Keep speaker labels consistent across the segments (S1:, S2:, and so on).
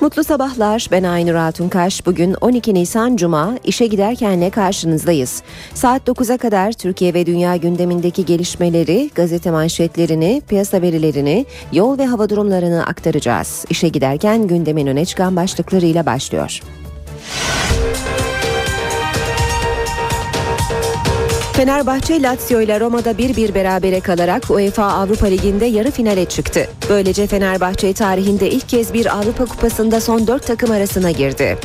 S1: Mutlu sabahlar. Ben Aynur Altunkaş. Bugün 12 Nisan Cuma işe giderkenle karşınızdayız. Saat 9'a kadar Türkiye ve dünya gündemindeki gelişmeleri, gazete manşetlerini, piyasa verilerini, yol ve hava durumlarını aktaracağız. İşe giderken gündemin öne çıkan başlıklarıyla başlıyor. Fenerbahçe Lazio ile Roma'da 1-1 berabere kalarak UEFA Avrupa Ligi'nde yarı finale çıktı. Böylece Fenerbahçe tarihinde ilk kez bir Avrupa Kupası'nda son 4 takım arasına girdi.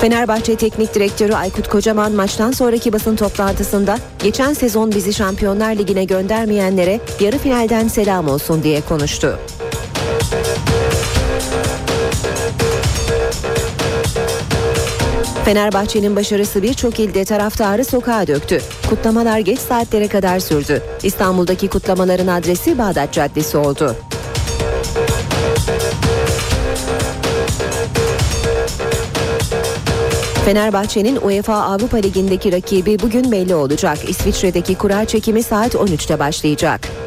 S1: Fenerbahçe Teknik Direktörü Aykut Kocaman maçtan sonraki basın toplantısında geçen sezon bizi Şampiyonlar Ligi'ne göndermeyenlere yarı finalden selam olsun diye konuştu. Fenerbahçe'nin başarısı birçok ilde taraftarı sokağa döktü. Kutlamalar geç saatlere kadar sürdü. İstanbul'daki kutlamaların adresi Bağdat Caddesi oldu. Fenerbahçe'nin UEFA Avrupa Ligi'ndeki rakibi bugün belli olacak. İsviçre'deki kura çekimi saat 13'te başlayacak.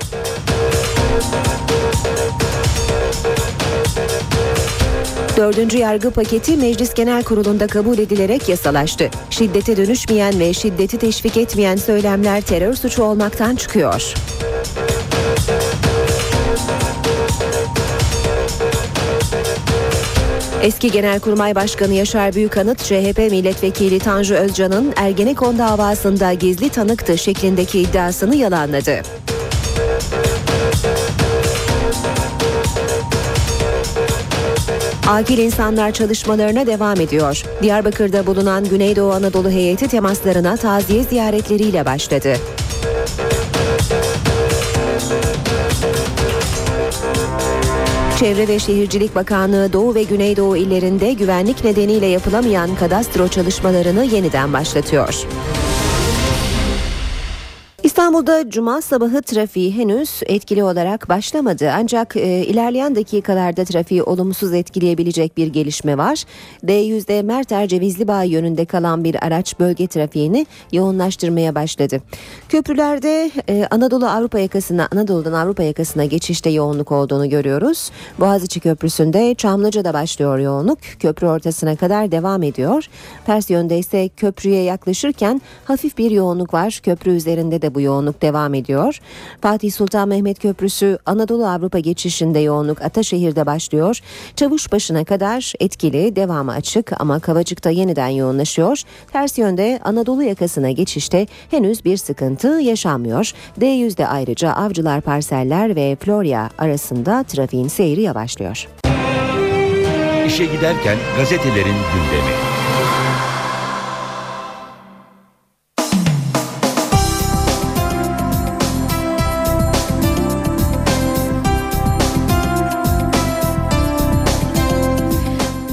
S1: Dördüncü yargı paketi Meclis Genel Kurulu'nda kabul edilerek yasalaştı. Şiddete dönüşmeyen ve şiddeti teşvik etmeyen söylemler terör suçu olmaktan çıkıyor. Eski Genelkurmay Başkanı Yaşar Büyükanıt, CHP Milletvekili Tanju Özcan'ın Ergenekon davasında gizli tanıktı şeklindeki iddiasını yalanladı. Akil insanlar çalışmalarına devam ediyor. Diyarbakır'da bulunan Güneydoğu Anadolu heyeti temaslarına taziye ziyaretleriyle başladı. Çevre ve Şehircilik Bakanlığı Doğu ve Güneydoğu illerinde güvenlik nedeniyle yapılamayan kadastro çalışmalarını yeniden başlatıyor. İstanbul'da cuma sabahı trafiği henüz etkili olarak başlamadı. Ancak e, ilerleyen dakikalarda trafiği olumsuz etkileyebilecek bir gelişme var. D100'de Merter Cevizli Bağ yönünde kalan bir araç bölge trafiğini yoğunlaştırmaya başladı. Köprülerde e, Anadolu Avrupa yakasına, Anadolu'dan Avrupa yakasına geçişte yoğunluk olduğunu görüyoruz. Boğaziçi Köprüsü'nde Çamlıca'da başlıyor yoğunluk. Köprü ortasına kadar devam ediyor. Ters yönde ise köprüye yaklaşırken hafif bir yoğunluk var. Köprü üzerinde de bu yoğunluk devam ediyor. Fatih Sultan Mehmet Köprüsü Anadolu Avrupa geçişinde yoğunluk Ataşehir'de başlıyor. Çavuşbaşı'na kadar etkili, devamı açık ama Kavacık'ta yeniden yoğunlaşıyor. Ters yönde Anadolu yakasına geçişte henüz bir sıkıntı yaşanmıyor. D100'de ayrıca Avcılar Parseller ve Florya arasında trafiğin seyri yavaşlıyor.
S2: İşe giderken gazetelerin gündemi.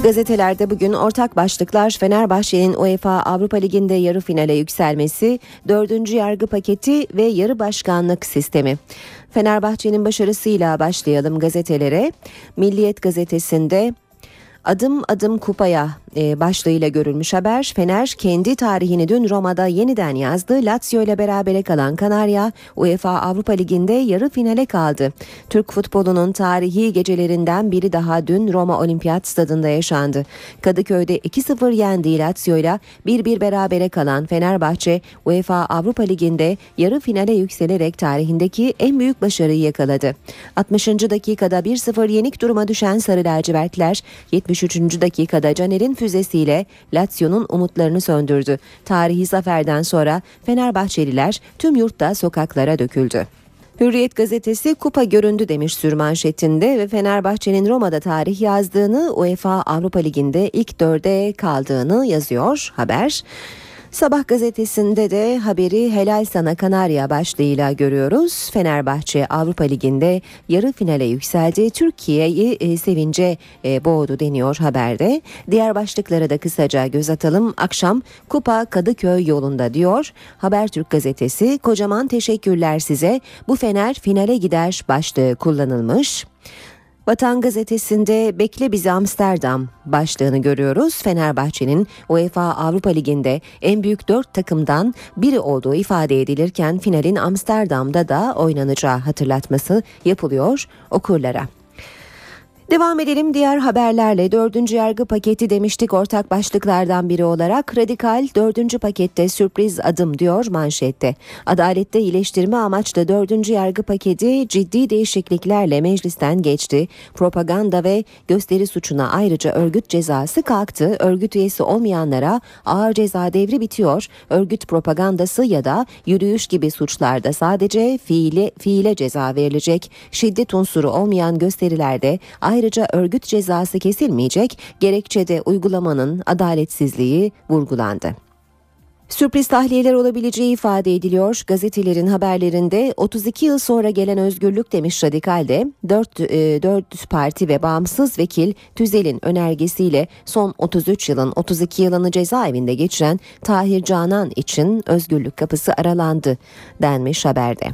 S1: Gazetelerde bugün ortak başlıklar Fenerbahçe'nin UEFA Avrupa Ligi'nde yarı finale yükselmesi, dördüncü yargı paketi ve yarı başkanlık sistemi. Fenerbahçe'nin başarısıyla başlayalım gazetelere. Milliyet gazetesinde Adım adım kupaya başlığıyla görülmüş haber. Fener kendi tarihini dün Roma'da yeniden yazdı. Lazio ile berabere kalan Kanarya UEFA Avrupa Ligi'nde yarı finale kaldı. Türk futbolunun tarihi gecelerinden biri daha dün Roma Olimpiyat Stadında yaşandı. Kadıköy'de 2-0 yendiği Lazio ile 1-1 berabere kalan Fenerbahçe UEFA Avrupa Ligi'nde yarı finale yükselerek tarihindeki en büyük başarıyı yakaladı. 60. dakikada 1-0 yenik duruma düşen Sarı Lacivertler 73. dakikada Caner'in füzesiyle Lazio'nun umutlarını söndürdü. Tarihi zaferden sonra Fenerbahçeliler tüm yurtta sokaklara döküldü. Hürriyet gazetesi kupa göründü demiş sürmanşetinde ve Fenerbahçe'nin Roma'da tarih yazdığını UEFA Avrupa Ligi'nde ilk dörde kaldığını yazıyor haber. Sabah gazetesinde de haberi helal sana Kanarya başlığıyla görüyoruz. Fenerbahçe Avrupa Ligi'nde yarı finale yükseldi. Türkiye'yi e, sevince e, boğdu deniyor haberde. Diğer başlıklara da kısaca göz atalım. Akşam Kupa Kadıköy yolunda diyor. Habertürk gazetesi kocaman teşekkürler size. Bu Fener finale gider başlığı kullanılmış. Vatan gazetesinde Bekle bizi Amsterdam başlığını görüyoruz. Fenerbahçe'nin UEFA Avrupa Ligi'nde en büyük dört takımdan biri olduğu ifade edilirken finalin Amsterdam'da da oynanacağı hatırlatması yapılıyor okurlara. Devam edelim diğer haberlerle. Dördüncü yargı paketi demiştik ortak başlıklardan biri olarak. Radikal dördüncü pakette sürpriz adım diyor manşette. Adalette iyileştirme amaçlı dördüncü yargı paketi ciddi değişikliklerle meclisten geçti. Propaganda ve gösteri suçuna ayrıca örgüt cezası kalktı. Örgüt üyesi olmayanlara ağır ceza devri bitiyor. Örgüt propagandası ya da yürüyüş gibi suçlarda sadece fiile, fiile ceza verilecek. Şiddet unsuru olmayan gösterilerde örgüt cezası kesilmeyecek gerekçede uygulamanın adaletsizliği vurgulandı. Sürpriz tahliyeler olabileceği ifade ediliyor. Gazetelerin haberlerinde 32 yıl sonra gelen özgürlük demiş Radikal'de 4, e, 4 parti ve bağımsız vekil Tüzel'in önergesiyle son 33 yılın 32 yılını cezaevinde geçiren Tahir Canan için özgürlük kapısı aralandı denmiş haberde.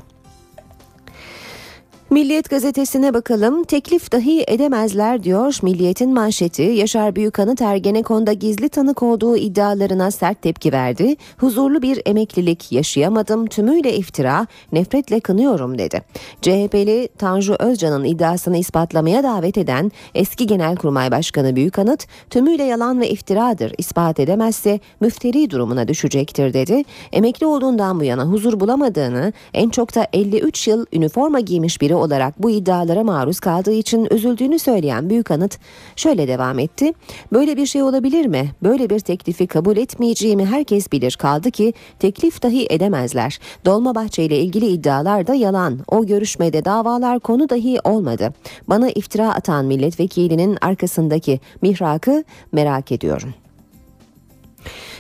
S1: Milliyet gazetesine bakalım. Teklif dahi edemezler diyor Milliyet'in manşeti. Yaşar Büyükanıt Ergenekon'da gizli tanık olduğu iddialarına sert tepki verdi. Huzurlu bir emeklilik yaşayamadım tümüyle iftira nefretle kınıyorum dedi. CHP'li Tanju Özcan'ın iddiasını ispatlamaya davet eden eski Genelkurmay Başkanı Büyükanıt tümüyle yalan ve iftiradır ispat edemezse müfteri durumuna düşecektir dedi. Emekli olduğundan bu yana huzur bulamadığını en çok da 53 yıl üniforma giymiş biri olarak bu iddialara maruz kaldığı için üzüldüğünü söyleyen Büyük Anıt şöyle devam etti. Böyle bir şey olabilir mi? Böyle bir teklifi kabul etmeyeceğimi herkes bilir kaldı ki teklif dahi edemezler. Dolmabahçe ile ilgili iddialar da yalan. O görüşmede davalar konu dahi olmadı. Bana iftira atan milletvekilinin arkasındaki mihrakı merak ediyorum.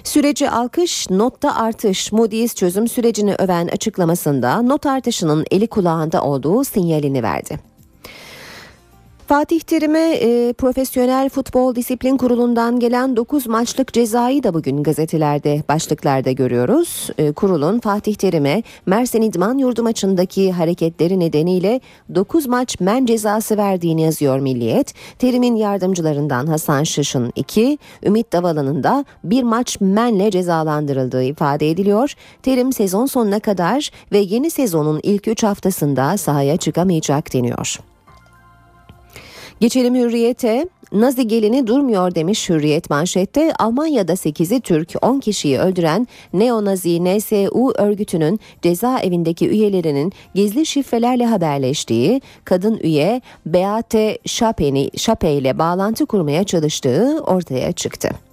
S1: Süreci alkış, notta artış. Moody's çözüm sürecini öven açıklamasında not artışının eli kulağında olduğu sinyalini verdi. Fatih Terim'e e, Profesyonel Futbol Disiplin Kurulu'ndan gelen 9 maçlık cezayı da bugün gazetelerde başlıklarda görüyoruz. E, kurulun Fatih Terim'e Mersin İdman Yurdu maçındaki hareketleri nedeniyle 9 maç men cezası verdiğini yazıyor Milliyet. Terim'in yardımcılarından Hasan Şış'ın 2, Ümit Davalı'nın da bir maç menle cezalandırıldığı ifade ediliyor. Terim sezon sonuna kadar ve yeni sezonun ilk 3 haftasında sahaya çıkamayacak deniyor. Geçelim Hürriyet'e. Nazi gelini durmuyor demiş Hürriyet manşette. Almanya'da 8'i Türk 10 kişiyi öldüren Neonazi NSU örgütünün cezaevindeki üyelerinin gizli şifrelerle haberleştiği, kadın üye Beate Şape ile bağlantı kurmaya çalıştığı ortaya çıktı.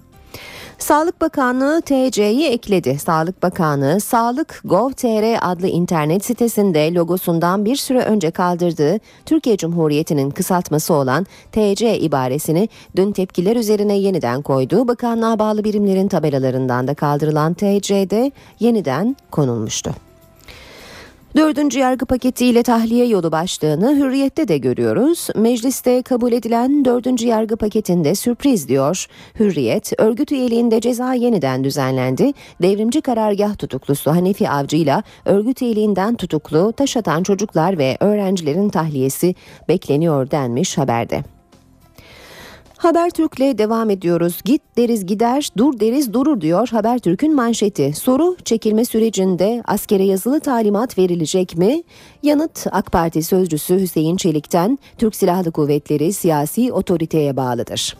S1: Sağlık Bakanlığı TC'yi ekledi. Sağlık Bakanlığı Sağlık Gov.tr adlı internet sitesinde logosundan bir süre önce kaldırdığı Türkiye Cumhuriyeti'nin kısaltması olan TC ibaresini dün tepkiler üzerine yeniden koydu. Bakanlığa bağlı birimlerin tabelalarından da kaldırılan TC'de yeniden konulmuştu. Dördüncü yargı paketiyle tahliye yolu başlığını hürriyette de görüyoruz. Mecliste kabul edilen dördüncü yargı paketinde sürpriz diyor. Hürriyet, örgüt üyeliğinde ceza yeniden düzenlendi. Devrimci karargah tutuklusu Hanefi Avcı ile örgüt üyeliğinden tutuklu taş atan çocuklar ve öğrencilerin tahliyesi bekleniyor denmiş haberde. Habertürk'le devam ediyoruz. Git deriz gider, dur deriz durur diyor Habertürk'ün manşeti. Soru çekilme sürecinde askere yazılı talimat verilecek mi? Yanıt AK Parti sözcüsü Hüseyin Çelik'ten Türk Silahlı Kuvvetleri siyasi otoriteye bağlıdır.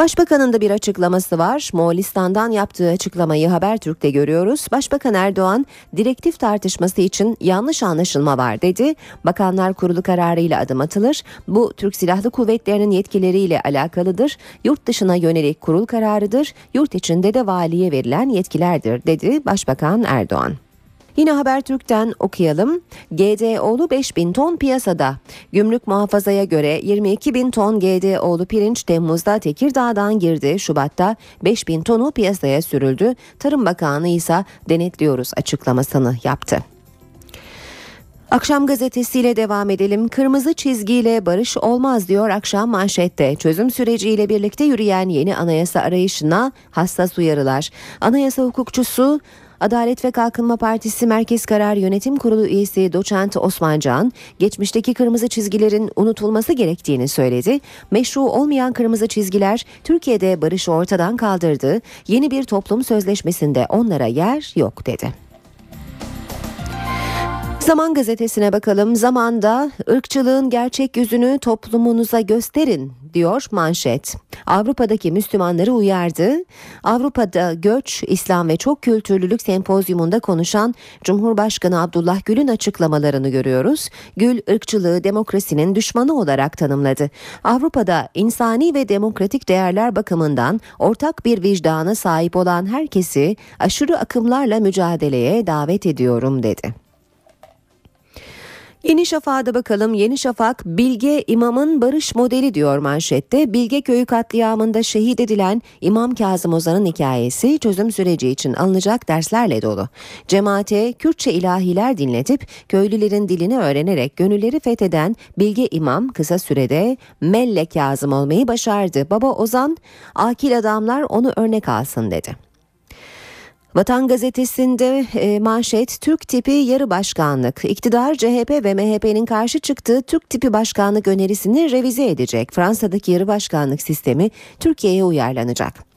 S1: Başbakanın da bir açıklaması var. Moğolistan'dan yaptığı açıklamayı Habertürk'te görüyoruz. Başbakan Erdoğan direktif tartışması için yanlış anlaşılma var dedi. Bakanlar Kurulu kararıyla adım atılır. Bu Türk Silahlı Kuvvetleri'nin yetkileriyle alakalıdır. Yurt dışına yönelik kurul kararıdır. Yurt içinde de valiye verilen yetkilerdir dedi Başbakan Erdoğan. Yine Habertürk'ten okuyalım. GDO'lu 5000 ton piyasada. Gümrük muhafazaya göre 22 bin ton GDO'lu pirinç Temmuz'da Tekirdağ'dan girdi. Şubat'ta 5000 tonu piyasaya sürüldü. Tarım Bakanı ise denetliyoruz açıklamasını yaptı. Akşam gazetesiyle devam edelim. Kırmızı çizgiyle barış olmaz diyor akşam manşette. Çözüm süreciyle birlikte yürüyen yeni anayasa arayışına hassas uyarılar. Anayasa hukukçusu Adalet ve Kalkınma Partisi Merkez Karar Yönetim Kurulu üyesi doçent Osman Can, geçmişteki kırmızı çizgilerin unutulması gerektiğini söyledi. Meşru olmayan kırmızı çizgiler Türkiye'de barışı ortadan kaldırdı. Yeni bir toplum sözleşmesinde onlara yer yok dedi. Zaman gazetesine bakalım. Zamanda ırkçılığın gerçek yüzünü toplumunuza gösterin diyor manşet. Avrupa'daki Müslümanları uyardı. Avrupa'da göç, İslam ve çok kültürlülük sempozyumunda konuşan Cumhurbaşkanı Abdullah Gül'ün açıklamalarını görüyoruz. Gül ırkçılığı demokrasinin düşmanı olarak tanımladı. Avrupa'da insani ve demokratik değerler bakımından ortak bir vicdana sahip olan herkesi aşırı akımlarla mücadeleye davet ediyorum dedi. Yeni Şafak'a bakalım. Yeni Şafak Bilge İmam'ın barış modeli diyor manşette. Bilge Köyü katliamında şehit edilen İmam Kazım Ozan'ın hikayesi çözüm süreci için alınacak derslerle dolu. Cemaate Kürtçe ilahiler dinletip köylülerin dilini öğrenerek gönülleri fetheden Bilge İmam kısa sürede Melle Kazım olmayı başardı. Baba Ozan akil adamlar onu örnek alsın dedi. Vatan gazetesinde e, manşet Türk tipi yarı başkanlık. İktidar CHP ve MHP'nin karşı çıktığı Türk tipi başkanlık önerisini revize edecek. Fransa'daki yarı başkanlık sistemi Türkiye'ye uyarlanacak.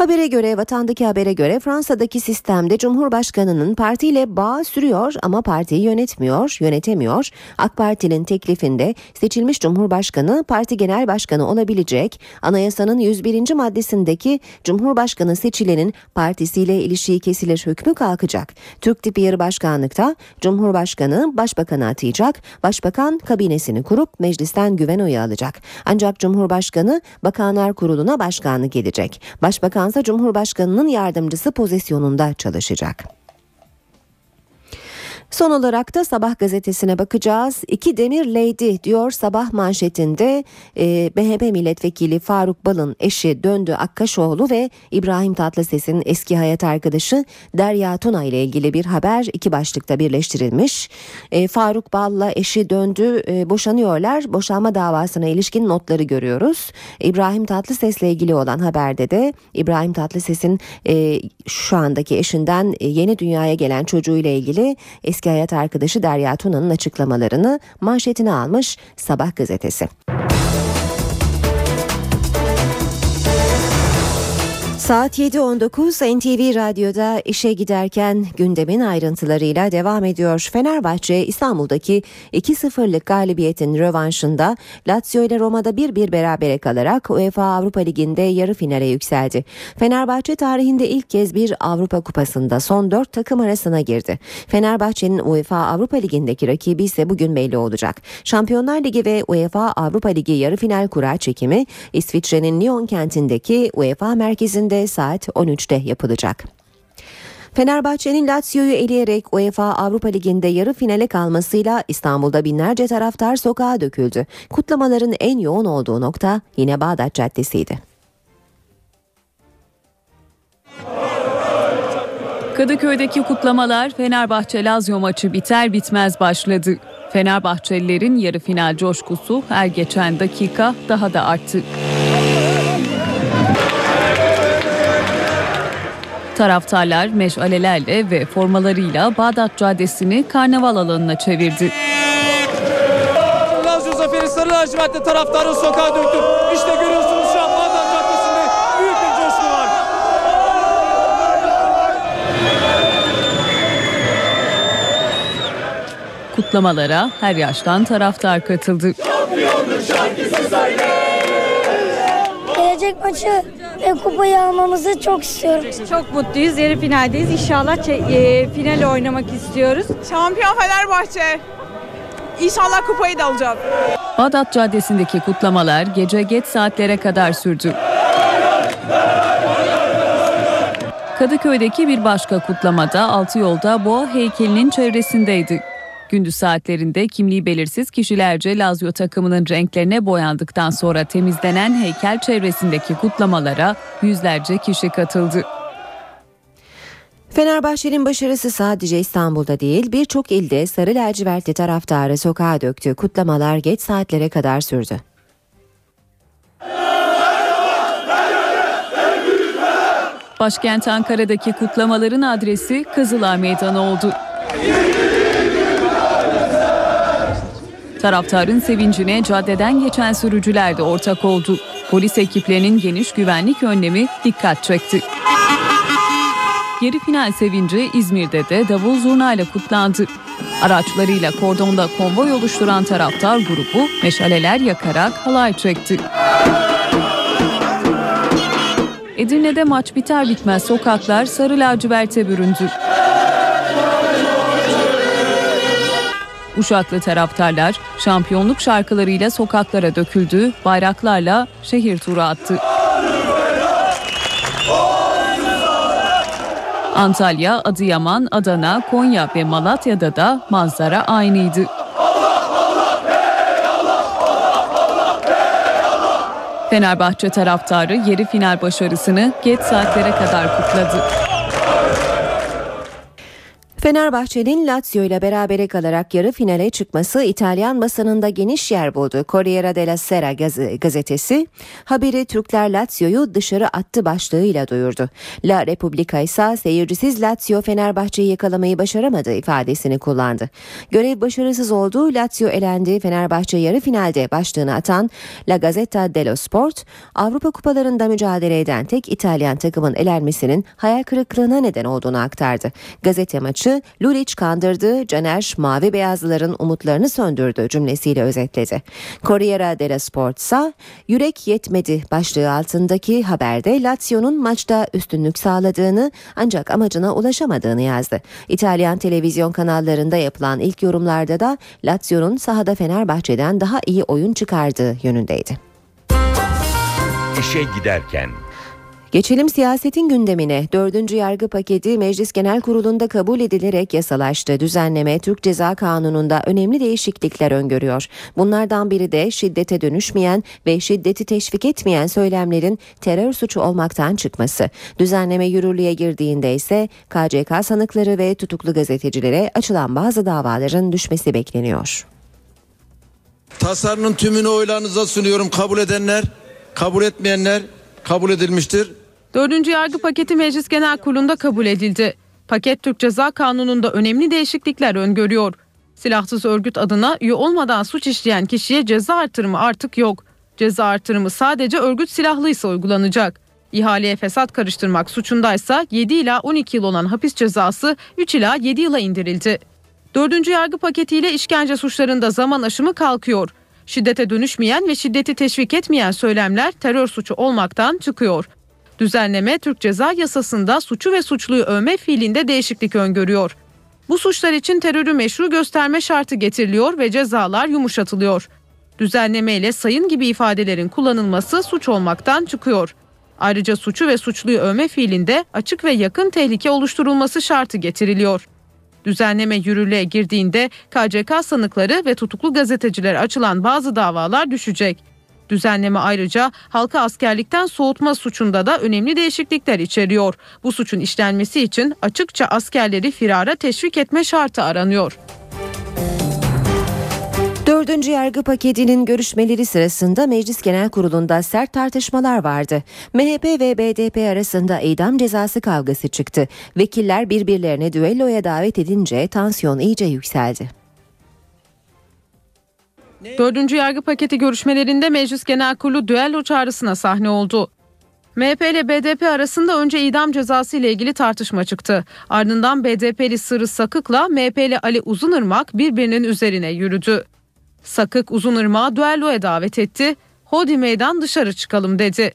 S1: Habere göre vatandaki habere göre Fransa'daki sistemde Cumhurbaşkanı'nın partiyle bağ sürüyor ama partiyi yönetmiyor, yönetemiyor. AK Parti'nin teklifinde seçilmiş Cumhurbaşkanı parti genel başkanı olabilecek. Anayasanın 101. maddesindeki Cumhurbaşkanı seçilenin partisiyle ilişiği kesilir hükmü kalkacak. Türk tipi yarı başkanlıkta Cumhurbaşkanı başbakanı atayacak. Başbakan kabinesini kurup meclisten güven oyu alacak. Ancak Cumhurbaşkanı Bakanlar Kurulu'na başkanlık edecek. Başbakan Fransa Cumhurbaşkanı'nın yardımcısı pozisyonunda çalışacak. Son olarak da Sabah gazetesine bakacağız. İki demir lady diyor Sabah manşetinde e, MHP milletvekili Faruk Bal'ın eşi Döndü Akkaşoğlu ve İbrahim Tatlıses'in eski hayat arkadaşı Derya Tuna ile ilgili bir haber iki başlıkta birleştirilmiş. E, Faruk Bal'la eşi Döndü e, boşanıyorlar. Boşanma davasına ilişkin notları görüyoruz. İbrahim Tatlıses ile ilgili olan haberde de İbrahim Tatlıses'in e, şu andaki eşinden e, yeni dünyaya gelen çocuğuyla ilgili eski eski hayat arkadaşı Derya Tuna'nın açıklamalarını manşetine almış Sabah gazetesi. Saat 7.19 NTV Radyo'da işe giderken gündemin ayrıntılarıyla devam ediyor. Fenerbahçe İstanbul'daki 2-0'lık galibiyetin rövanşında Lazio ile Roma'da 1-1 berabere kalarak UEFA Avrupa Ligi'nde yarı finale yükseldi. Fenerbahçe tarihinde ilk kez bir Avrupa Kupası'nda son 4 takım arasına girdi. Fenerbahçe'nin UEFA Avrupa Ligi'ndeki rakibi ise bugün belli olacak. Şampiyonlar Ligi ve UEFA Avrupa Ligi yarı final kura çekimi İsviçre'nin Lyon kentindeki UEFA merkezinde saat 13'te yapılacak. Fenerbahçe'nin Lazio'yu eleyerek UEFA Avrupa Ligi'nde yarı finale kalmasıyla İstanbul'da binlerce taraftar sokağa döküldü. Kutlamaların en yoğun olduğu nokta yine Bağdat Caddesi'ydi.
S3: Kadıköy'deki kutlamalar Fenerbahçe Lazio maçı biter bitmez başladı. Fenerbahçelilerin yarı final coşkusu her geçen dakika daha da arttı. Taraftarlar meşalelerle ve formalarıyla Bağdat Caddesi'ni karnaval alanına çevirdi.
S4: Lazio zaferi sarı lacivertte taraftarın sokağa döktü. İşte görüyorsunuz şu an Bağdat Caddesi'nde büyük bir coşku var.
S3: Kutlamalara her yaştan taraftar katıldı.
S5: Gelecek maçı ve kupayı almamızı çok istiyorum.
S6: Çok mutluyuz. Yarı finaldeyiz. İnşallah e, final oynamak istiyoruz.
S7: Şampiyon Fenerbahçe. İnşallah kupayı da alacağız.
S3: Bağdat Caddesi'ndeki kutlamalar gece geç saatlere kadar sürdü. Kadıköy'deki bir başka kutlamada altı yolda boğa heykelinin çevresindeydi. Gündüz saatlerinde kimliği belirsiz kişilerce Lazio takımının renklerine boyandıktan sonra temizlenen heykel çevresindeki kutlamalara yüzlerce kişi katıldı.
S1: Fenerbahçe'nin başarısı sadece İstanbul'da değil birçok ilde sarı lacivertli taraftarı sokağa döktü. Kutlamalar geç saatlere kadar sürdü.
S3: Başkent Ankara'daki kutlamaların adresi Kızılay Meydanı oldu. Taraftarın sevincine caddeden geçen sürücüler de ortak oldu. Polis ekiplerinin geniş güvenlik önlemi dikkat çekti. Yarı final sevinci İzmir'de de davul zurnayla kutlandı. Araçlarıyla kordonda konvoy oluşturan taraftar grubu meşaleler yakarak halay çekti. Edirne'de maç biter bitmez sokaklar sarı laciverte büründü. Uşaklı taraftarlar şampiyonluk şarkılarıyla sokaklara döküldü, bayraklarla şehir turu attı. Antalya, Adıyaman, Adana, Konya ve Malatya'da da manzara aynıydı. Fenerbahçe taraftarı yarı final başarısını geç saatlere kadar kutladı.
S1: Fenerbahçe'nin Lazio ile berabere kalarak yarı finale çıkması İtalyan basınında geniş yer buldu. Corriere della Sera gaz- gazetesi haberi Türkler Lazio'yu dışarı attı başlığıyla duyurdu. La Repubblica ise seyircisiz Lazio Fenerbahçe'yi yakalamayı başaramadı ifadesini kullandı. Görev başarısız oldu, Lazio elendi, Fenerbahçe yarı finalde başlığını atan La Gazzetta dello Sport, Avrupa kupalarında mücadele eden tek İtalyan takımın elenmesinin hayal kırıklığına neden olduğunu aktardı. Gazete maçı Lulic kandırdı, Caner mavi beyazlıların umutlarını söndürdü cümlesiyle özetledi. Corriere dello Sport ise yürek yetmedi başlığı altındaki haberde Lazio'nun maçta üstünlük sağladığını ancak amacına ulaşamadığını yazdı. İtalyan televizyon kanallarında yapılan ilk yorumlarda da Lazio'nun sahada Fenerbahçe'den daha iyi oyun çıkardığı yönündeydi.
S2: İşe giderken
S1: Geçelim siyasetin gündemine. Dördüncü yargı paketi Meclis Genel Kurulu'nda kabul edilerek yasalaştı. Düzenleme Türk Ceza Kanunu'nda önemli değişiklikler öngörüyor. Bunlardan biri de şiddete dönüşmeyen ve şiddeti teşvik etmeyen söylemlerin terör suçu olmaktan çıkması. Düzenleme yürürlüğe girdiğinde ise KCK sanıkları ve tutuklu gazetecilere açılan bazı davaların düşmesi bekleniyor.
S8: Tasarının tümünü oylarınıza sunuyorum. Kabul edenler, kabul etmeyenler kabul edilmiştir.
S7: Dördüncü yargı paketi Meclis Genel Kurulu'nda kabul edildi. Paket Türk Ceza Kanunu'nda önemli değişiklikler öngörüyor. Silahsız örgüt adına üye olmadan suç işleyen kişiye ceza artırımı artık yok. Ceza artırımı sadece örgüt silahlıysa uygulanacak. İhaleye fesat karıştırmak suçundaysa 7 ila 12 yıl olan hapis cezası 3 ila 7 yıla indirildi. Dördüncü yargı paketiyle işkence suçlarında zaman aşımı kalkıyor. Şiddete dönüşmeyen ve şiddeti teşvik etmeyen söylemler terör suçu olmaktan çıkıyor. Düzenleme Türk Ceza Yasası'nda suçu ve suçluyu övme fiilinde değişiklik öngörüyor. Bu suçlar için terörü meşru gösterme şartı getiriliyor ve cezalar yumuşatılıyor. Düzenleme ile sayın gibi ifadelerin kullanılması suç olmaktan çıkıyor. Ayrıca suçu ve suçluyu övme fiilinde açık ve yakın tehlike oluşturulması şartı getiriliyor. Düzenleme yürürlüğe girdiğinde KCK sanıkları ve tutuklu gazeteciler açılan bazı davalar düşecek. Düzenleme ayrıca halka askerlikten soğutma suçunda da önemli değişiklikler içeriyor. Bu suçun işlenmesi için açıkça askerleri firara teşvik etme şartı aranıyor.
S1: Dördüncü yargı paketinin görüşmeleri sırasında Meclis Genel Kurulu'nda sert tartışmalar vardı. MHP ve BDP arasında idam cezası kavgası çıktı. Vekiller birbirlerine düelloya davet edince tansiyon iyice yükseldi.
S7: Dördüncü yargı paketi görüşmelerinde Meclis Genel Kurulu düello çağrısına sahne oldu. MHP ile BDP arasında önce idam cezası ile ilgili tartışma çıktı. Ardından BDP'li Sırrı Sakık'la MHP'li Ali Uzunırmak birbirinin üzerine yürüdü. Sakık Uzunırmak'ı düelloya davet etti. Hodi meydan dışarı çıkalım dedi.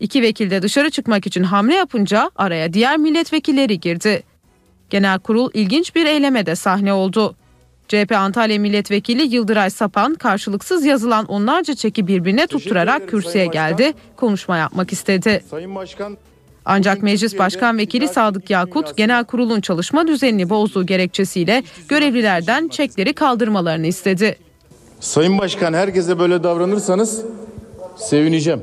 S7: İki vekil de dışarı çıkmak için hamle yapınca araya diğer milletvekilleri girdi. Genel kurul ilginç bir eyleme de sahne oldu. CHP Antalya Milletvekili Yıldıray Sapan karşılıksız yazılan onlarca çeki birbirine tutturarak kürsüye geldi, konuşma yapmak istedi.
S9: Sayın Başkan
S7: Ancak Meclis Başkan Vekili Sadık Yakut genel kurulun çalışma düzenini bozduğu gerekçesiyle görevlilerden çekleri kaldırmalarını istedi.
S9: Sayın Başkan herkese böyle davranırsanız sevineceğim.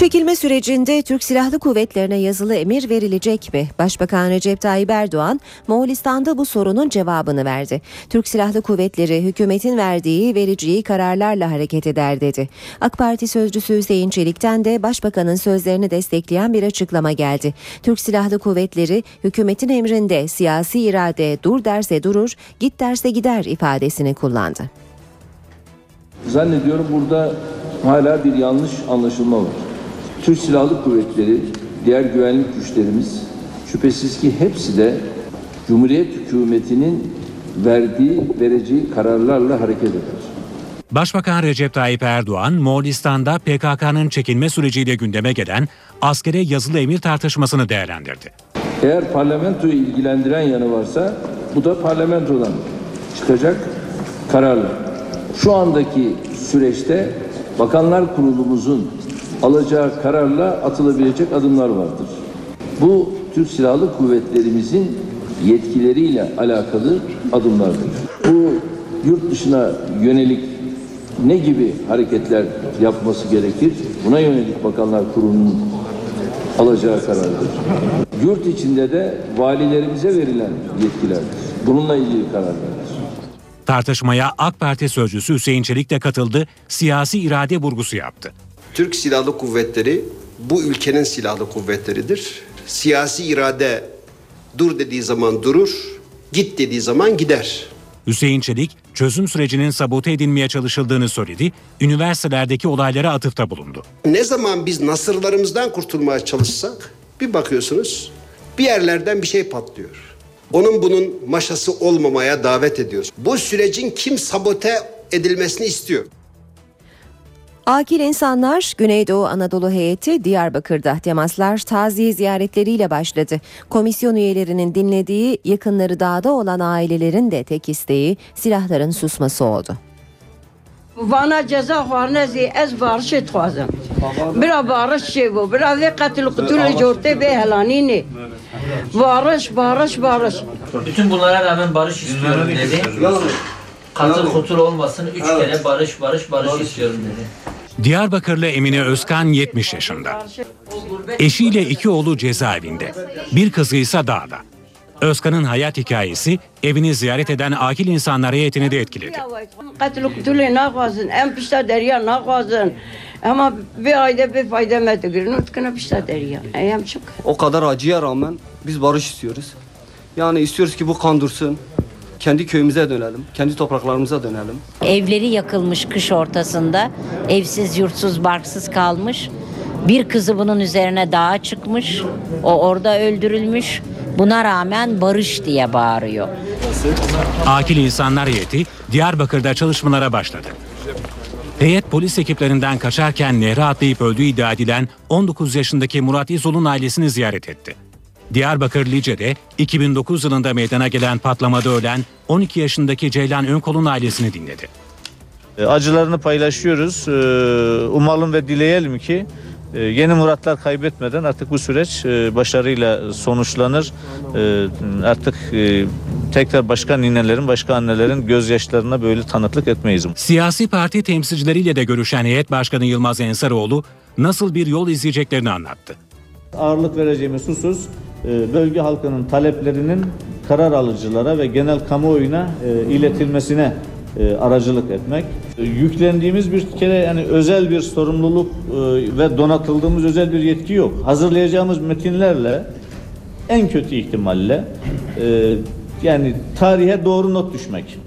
S1: Çekilme sürecinde Türk Silahlı Kuvvetlerine yazılı emir verilecek mi? Başbakan Recep Tayyip Erdoğan, Moğolistan'da bu sorunun cevabını verdi. Türk Silahlı Kuvvetleri hükümetin verdiği vereceği kararlarla hareket eder dedi. AK Parti sözcüsü Hüseyin Çelik'ten de başbakanın sözlerini destekleyen bir açıklama geldi. Türk Silahlı Kuvvetleri hükümetin emrinde siyasi irade dur derse durur, git derse gider ifadesini kullandı.
S10: Zannediyorum burada hala bir yanlış anlaşılma var. Türk Silahlı Kuvvetleri, diğer güvenlik güçlerimiz şüphesiz ki hepsi de Cumhuriyet hükümetinin verdiği, vereceği kararlarla hareket eder.
S11: Başbakan Recep Tayyip Erdoğan, Moğolistan'da PKK'nın çekilme süreciyle gündeme gelen askere yazılı emir tartışmasını değerlendirdi.
S10: Eğer parlamentoyu ilgilendiren yanı varsa bu da parlamentodan çıkacak kararlar. Şu andaki süreçte Bakanlar Kurulumuzun alacağı kararla atılabilecek adımlar vardır. Bu Türk Silahlı Kuvvetlerimizin yetkileriyle alakalı adımlardır. Bu yurt dışına yönelik ne gibi hareketler yapması gerekir? Buna yönelik Bakanlar Kurulu'nun alacağı karardır. Yurt içinde de valilerimize verilen yetkilerdir. Bununla ilgili kararlardır.
S11: Tartışmaya AK Parti sözcüsü Hüseyin Çelik de katıldı, siyasi irade vurgusu yaptı.
S12: Türk Silahlı Kuvvetleri bu ülkenin silahlı kuvvetleridir. Siyasi irade dur dediği zaman durur, git dediği zaman gider.
S11: Hüseyin Çelik, çözüm sürecinin sabote edilmeye çalışıldığını söyledi, üniversitelerdeki olaylara atıfta bulundu.
S12: Ne zaman biz nasırlarımızdan kurtulmaya çalışsak bir bakıyorsunuz bir yerlerden bir şey patlıyor. Onun bunun maşası olmamaya davet ediyoruz. Bu sürecin kim sabote edilmesini istiyor.
S1: Akil insanlar Güneydoğu Anadolu heyeti Diyarbakır'da temaslar taziye ziyaretleriyle başladı. Komisyon üyelerinin dinlediği yakınları dağda olan ailelerin de tek isteği silahların susması oldu.
S13: Vana ceza xwarine zî ez barış dixwazim. Bira barış çêbû, bira vê qetil qutulê cortê bê helanînê. Barış, barış, barış.
S14: Bütün bunlara rağmen barış istiyorum dedi. Katıl kutul olmasın. Üç kere barış, barış, barış istiyorum dedi.
S11: Diyarbakırlı Emine Özkan 70 yaşında. Eşiyle iki oğlu cezaevinde. Bir kızı ise dağda. Özkan'ın hayat hikayesi evini ziyaret eden akil insanlar heyetini de etkiledi.
S13: Qetil qutulê naxwazin, em pişta derya naxwazin. Ama bir ayda bir fayda me digirin, utkına pişta derya. Em çok.
S15: O kadar acıya rağmen biz barış istiyoruz. Yani istiyoruz ki bu kan dursun. Kendi köyümüze dönelim, kendi topraklarımıza dönelim.
S16: Evleri yakılmış kış ortasında, evsiz, yurtsuz, barksız kalmış. Bir kızı bunun üzerine dağa çıkmış, o orada öldürülmüş. Buna rağmen barış diye bağırıyor.
S11: Akil İnsanlar Heyeti Diyarbakır'da çalışmalara başladı. Heyet polis ekiplerinden kaçarken nehre atlayıp öldüğü iddia edilen 19 yaşındaki Murat İzol'un ailesini ziyaret etti. Diyarbakır Lice'de 2009 yılında meydana gelen patlamada ölen 12 yaşındaki Ceylan Önkol'un ailesini dinledi.
S17: E, Acılarını paylaşıyoruz. E, Umalım ve dileyelim ki e, yeni muratlar kaybetmeden artık bu süreç başarıyla sonuçlanır. Artık tekrar başka ninelerin, başka annelerin gözyaşlarına böyle tanıklık etmeyiz.
S11: Siyasi parti temsilcileriyle de görüşen heyet başkanı Yılmaz Ensaroğlu nasıl bir yol izleyeceklerini anlattı.
S17: Ağırlık vereceğimiz husus bölge halkının taleplerinin karar alıcılara ve genel kamuoyuna e, iletilmesine e, aracılık etmek. E, Yüklendiğimiz bir kere yani özel bir sorumluluk e, ve donatıldığımız özel bir yetki yok. Hazırlayacağımız metinlerle en kötü ihtimalle e, yani tarihe doğru not düşmek.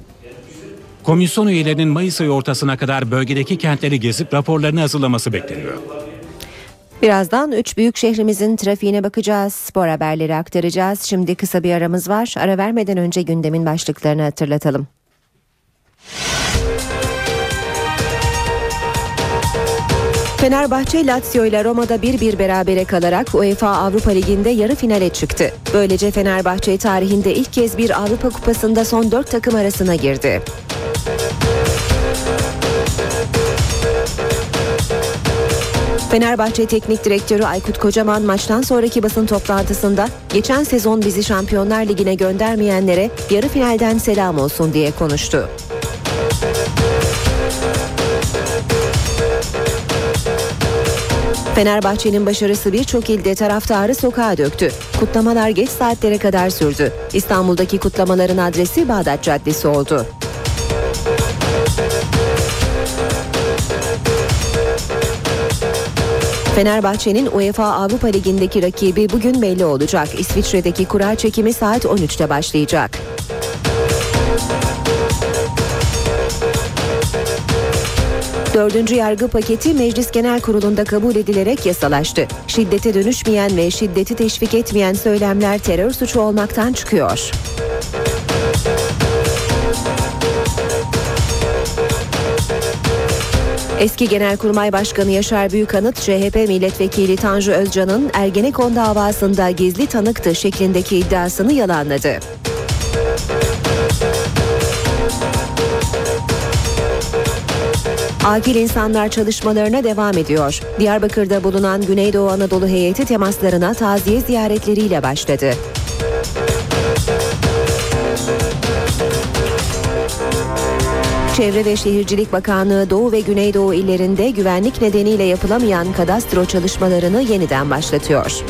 S11: Komisyon üyelerinin Mayıs ayı ortasına kadar bölgedeki kentleri gezip raporlarını hazırlaması bekleniyor.
S1: Birazdan üç büyük şehrimizin trafiğine bakacağız. Spor haberleri aktaracağız. Şimdi kısa bir aramız var. Ara vermeden önce gündemin başlıklarını hatırlatalım. Fenerbahçe Lazio ile Roma'da 1-1 berabere kalarak UEFA Avrupa Ligi'nde yarı finale çıktı. Böylece Fenerbahçe tarihinde ilk kez bir Avrupa Kupası'nda son 4 takım arasına girdi. Fenerbahçe Teknik Direktörü Aykut Kocaman maçtan sonraki basın toplantısında geçen sezon bizi Şampiyonlar Ligi'ne göndermeyenlere yarı finalden selam olsun diye konuştu. Fenerbahçe'nin başarısı birçok ilde taraftarı sokağa döktü. Kutlamalar geç saatlere kadar sürdü. İstanbul'daki kutlamaların adresi Bağdat Caddesi oldu. Fenerbahçe'nin UEFA Avrupa Ligi'ndeki rakibi bugün belli olacak. İsviçre'deki kura çekimi saat 13'te başlayacak. Dördüncü yargı paketi Meclis Genel Kurulu'nda kabul edilerek yasalaştı. Şiddete dönüşmeyen ve şiddeti teşvik etmeyen söylemler terör suçu olmaktan çıkıyor. Eski Genelkurmay Başkanı Yaşar Büyükanıt, CHP Milletvekili Tanju Özcan'ın Ergenekon davasında gizli tanıktı şeklindeki iddiasını yalanladı. Akil insanlar çalışmalarına devam ediyor. Diyarbakır'da bulunan Güneydoğu Anadolu heyeti temaslarına taziye ziyaretleriyle başladı. Çevre ve Şehircilik Bakanlığı Doğu ve Güneydoğu illerinde güvenlik nedeniyle yapılamayan kadastro çalışmalarını yeniden başlatıyor.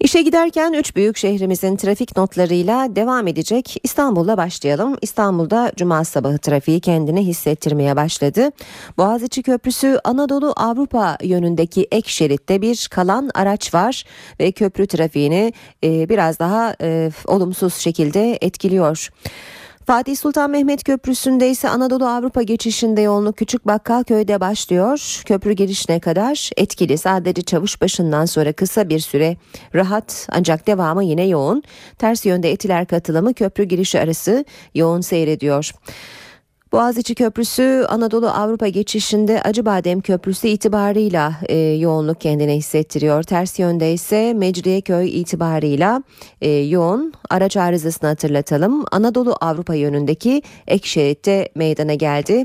S1: İşe giderken üç büyük şehrimizin trafik notlarıyla devam edecek. İstanbul'la başlayalım. İstanbul'da cuma sabahı trafiği kendine hissettirmeye başladı. Boğaziçi Köprüsü Anadolu Avrupa yönündeki ek şeritte bir kalan araç var ve köprü trafiğini e, biraz daha e, olumsuz şekilde etkiliyor. Fatih Sultan Mehmet Köprüsü'nde ise Anadolu Avrupa geçişinde yoğunluk Küçük Bakkalköy'de başlıyor. Köprü girişine kadar etkili sadece çavuş başından sonra kısa bir süre rahat ancak devamı yine yoğun. Ters yönde etiler katılımı köprü girişi arası yoğun seyrediyor. Boğaziçi Köprüsü Anadolu Avrupa geçişinde Acıbadem Köprüsü itibarıyla e, yoğunluk kendine hissettiriyor. Ters yönde ise Mecidiyeköy itibarıyla e, yoğun. Araç arızasını hatırlatalım. Anadolu Avrupa yönündeki ek şeritte meydana geldi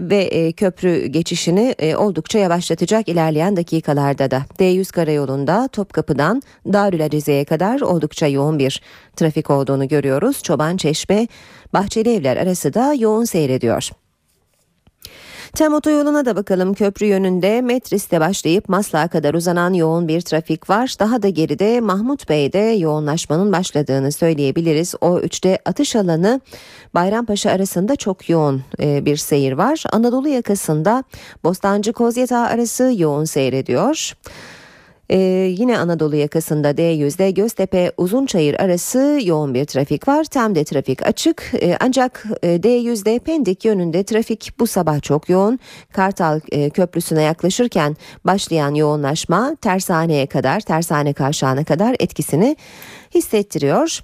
S1: ve e, köprü geçişini e, oldukça yavaşlatacak ilerleyen dakikalarda da. D100 karayolunda Topkapı'dan Darül kadar oldukça yoğun bir trafik olduğunu görüyoruz. Çoban Çeşme Bahçeli Evler arası da yoğun seyrediyor. Tem otoyoluna da bakalım köprü yönünde Metris'te başlayıp Maslak'a kadar uzanan yoğun bir trafik var. Daha da geride Mahmut Bey'de yoğunlaşmanın başladığını söyleyebiliriz. O üçte atış alanı Bayrampaşa arasında çok yoğun e, bir seyir var. Anadolu yakasında Bostancı Kozyatağı arası yoğun seyrediyor. Ee, yine Anadolu yakasında D100'de Göztepe Uzunçayır arası yoğun bir trafik var. Tem'de trafik açık ee, ancak e, D100'de Pendik yönünde trafik bu sabah çok yoğun. Kartal e, Köprüsü'ne yaklaşırken başlayan yoğunlaşma tersaneye kadar, tersane kavşağına kadar etkisini hissettiriyor.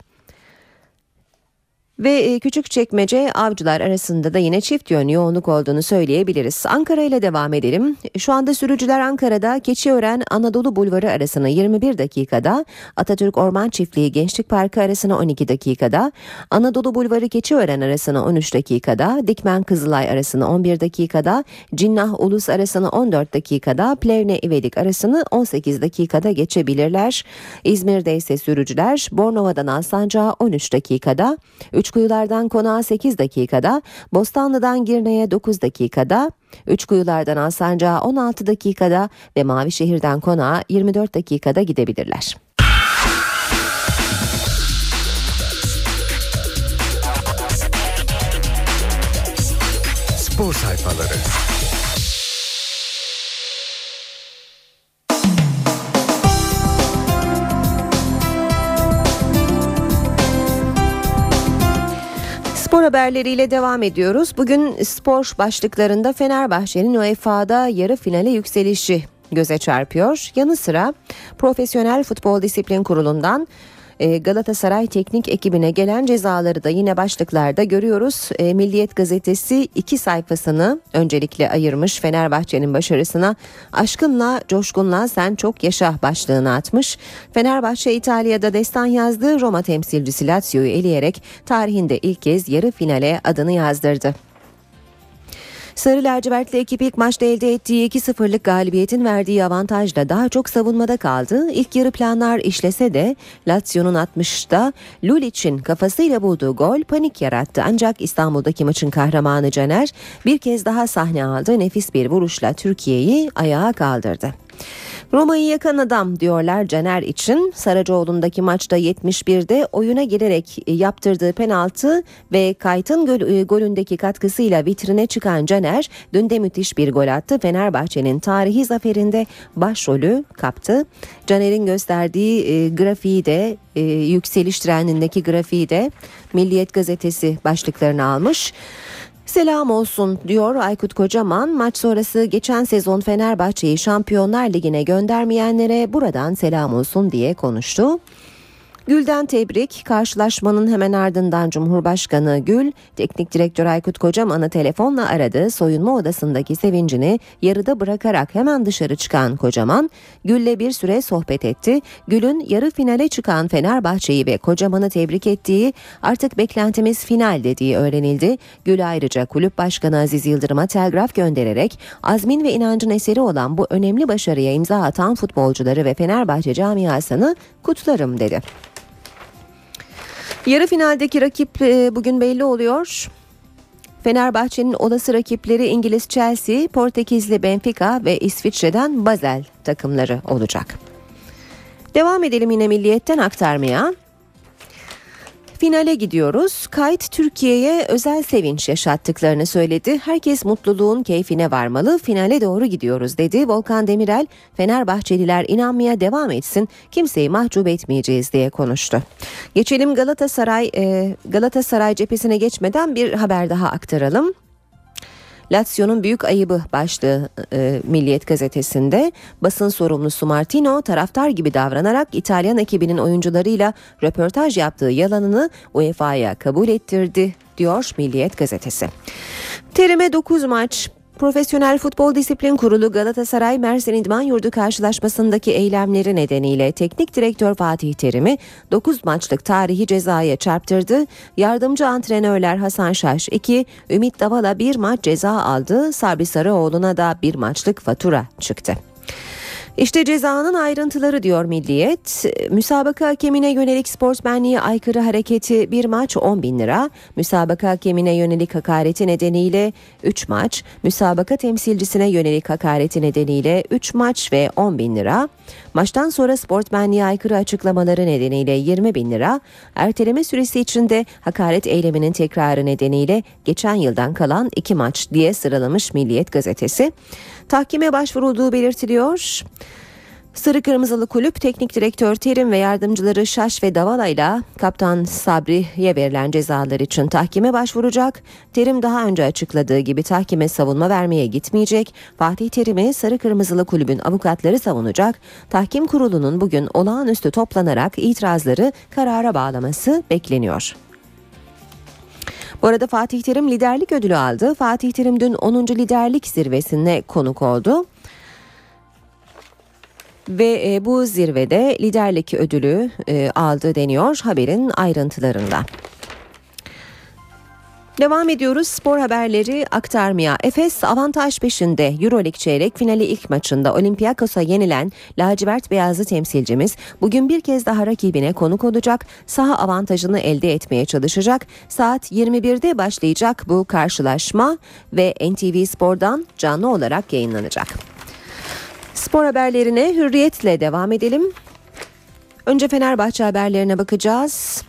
S1: Ve Küçükçekmece avcılar arasında da yine çift yön yoğunluk olduğunu söyleyebiliriz. Ankara ile devam edelim. Şu anda sürücüler Ankara'da Keçiören Anadolu Bulvarı arasını 21 dakikada, Atatürk Orman Çiftliği Gençlik Parkı arasını 12 dakikada, Anadolu Bulvarı Keçiören arasını 13 dakikada, Dikmen Kızılay arasını 11 dakikada, Cinnah Ulus arasını 14 dakikada, Plevne İvedik arasını 18 dakikada geçebilirler. İzmir'de ise sürücüler Bornova'dan Alsancak'a 13 dakikada, 3 Üçkuyulardan Konağa 8 dakikada, Bostanlı'dan Girne'ye 9 dakikada, Üçkuyulardan Alsancak'a 16 dakikada ve Mavişehir'den Konağa 24 dakikada gidebilirler.
S18: Spor sayfaları
S1: Spor haberleriyle devam ediyoruz. Bugün spor başlıklarında Fenerbahçe'nin UEFA'da yarı finale yükselişi göze çarpıyor. Yanı sıra Profesyonel Futbol Disiplin Kurulu'ndan e, Galatasaray teknik ekibine gelen cezaları da yine başlıklarda görüyoruz. E, Milliyet gazetesi iki sayfasını öncelikle ayırmış Fenerbahçe'nin başarısına aşkınla coşkunla sen çok yaşa başlığını atmış. Fenerbahçe İtalya'da destan yazdığı Roma temsilcisi Lazio'yu eleyerek tarihinde ilk kez yarı finale adını yazdırdı. Sarı lacivertli ekip ilk maçta elde ettiği 2-0'lık galibiyetin verdiği avantajla daha çok savunmada kaldı. İlk yarı planlar işlese de Lazio'nun 60'ta Lulic'in kafasıyla bulduğu gol panik yarattı. Ancak İstanbul'daki maçın kahramanı Caner bir kez daha sahne aldı. Nefis bir vuruşla Türkiye'yi ayağa kaldırdı. Roma'yı yakan adam diyorlar Caner için. Saracoğlu'ndaki maçta 71'de oyuna girerek yaptırdığı penaltı ve Kayt'ın gol- golündeki katkısıyla vitrine çıkan Caner dün de müthiş bir gol attı. Fenerbahçe'nin tarihi zaferinde başrolü kaptı. Caner'in gösterdiği e, grafiği de e, yükseliş trendindeki grafiği de Milliyet gazetesi başlıklarını almış. Selam olsun diyor Aykut Kocaman. Maç sonrası geçen sezon Fenerbahçe'yi Şampiyonlar Ligi'ne göndermeyenlere buradan selam olsun diye konuştu. Gül'den tebrik. Karşılaşmanın hemen ardından Cumhurbaşkanı Gül, Teknik Direktör Aykut Kocaman'ı telefonla aradı. Soyunma odasındaki sevincini yarıda bırakarak hemen dışarı çıkan Kocaman, Gül'le bir süre sohbet etti. Gül'ün yarı finale çıkan Fenerbahçe'yi ve Kocaman'ı tebrik ettiği, artık beklentimiz final dediği öğrenildi. Gül ayrıca kulüp başkanı Aziz Yıldırım'a telgraf göndererek azmin ve inancın eseri olan bu önemli başarıya imza atan futbolcuları ve Fenerbahçe camiasını kutlarım dedi. Yarı finaldeki rakip e, bugün belli oluyor. Fenerbahçe'nin olası rakipleri İngiliz Chelsea, Portekizli Benfica ve İsviçre'den Basel takımları olacak. Devam edelim yine milliyetten aktarmaya. Finale gidiyoruz. Kayıt Türkiye'ye özel sevinç yaşattıklarını söyledi. Herkes mutluluğun keyfine varmalı. Finale doğru gidiyoruz dedi. Volkan Demirel, Fenerbahçeliler inanmaya devam etsin. Kimseyi mahcup etmeyeceğiz diye konuştu. Geçelim Galatasaray e, Galatasaray cephesine geçmeden bir haber daha aktaralım. Lazio'nun büyük ayıbı başlığı e, Milliyet gazetesinde basın sorumlusu Martino taraftar gibi davranarak İtalyan ekibinin oyuncularıyla röportaj yaptığı yalanını UEFA'ya kabul ettirdi diyor Milliyet gazetesi. Terime 9 maç Profesyonel Futbol Disiplin Kurulu Galatasaray Mersin İdman Yurdu karşılaşmasındaki eylemleri nedeniyle teknik direktör Fatih Terim'i 9 maçlık tarihi cezaya çarptırdı. Yardımcı antrenörler Hasan Şaş 2, Ümit Davala 1 maç ceza aldı. Sabri Sarıoğlu'na da 1 maçlık fatura çıktı. İşte cezanın ayrıntıları diyor Milliyet. Müsabaka hakemine yönelik sportmenliğe aykırı hareketi bir maç 10 bin lira. Müsabaka hakemine yönelik hakareti nedeniyle 3 maç. Müsabaka temsilcisine yönelik hakareti nedeniyle 3 maç ve 10 bin lira. Maçtan sonra sportmenliğe aykırı açıklamaları nedeniyle 20 bin lira. Erteleme süresi içinde hakaret eyleminin tekrarı nedeniyle geçen yıldan kalan 2 maç diye sıralamış Milliyet gazetesi. Tahkime başvurulduğu belirtiliyor. Sarı Kırmızılı Kulüp Teknik Direktör Terim ve yardımcıları Şaş ve Davala ile Kaptan Sabri'ye verilen cezalar için tahkime başvuracak. Terim daha önce açıkladığı gibi tahkime savunma vermeye gitmeyecek. Fatih Terim'i Sarı Kırmızılı Kulübün avukatları savunacak. Tahkim kurulunun bugün olağanüstü toplanarak itirazları karara bağlaması bekleniyor. Bu arada Fatih Terim liderlik ödülü aldı. Fatih Terim dün 10. liderlik zirvesine konuk oldu. Ve e, bu zirvede liderlik ödülü e, aldı deniyor haberin ayrıntılarında. Devam ediyoruz spor haberleri aktarmaya. Efes avantaj peşinde Euroleague çeyrek finali ilk maçında Olympiakos'a yenilen lacivert beyazlı temsilcimiz bugün bir kez daha rakibine konuk olacak. Saha avantajını elde etmeye çalışacak. Saat 21'de başlayacak bu karşılaşma ve NTV Spor'dan canlı olarak yayınlanacak. Spor haberlerine hürriyetle devam edelim. Önce Fenerbahçe haberlerine bakacağız.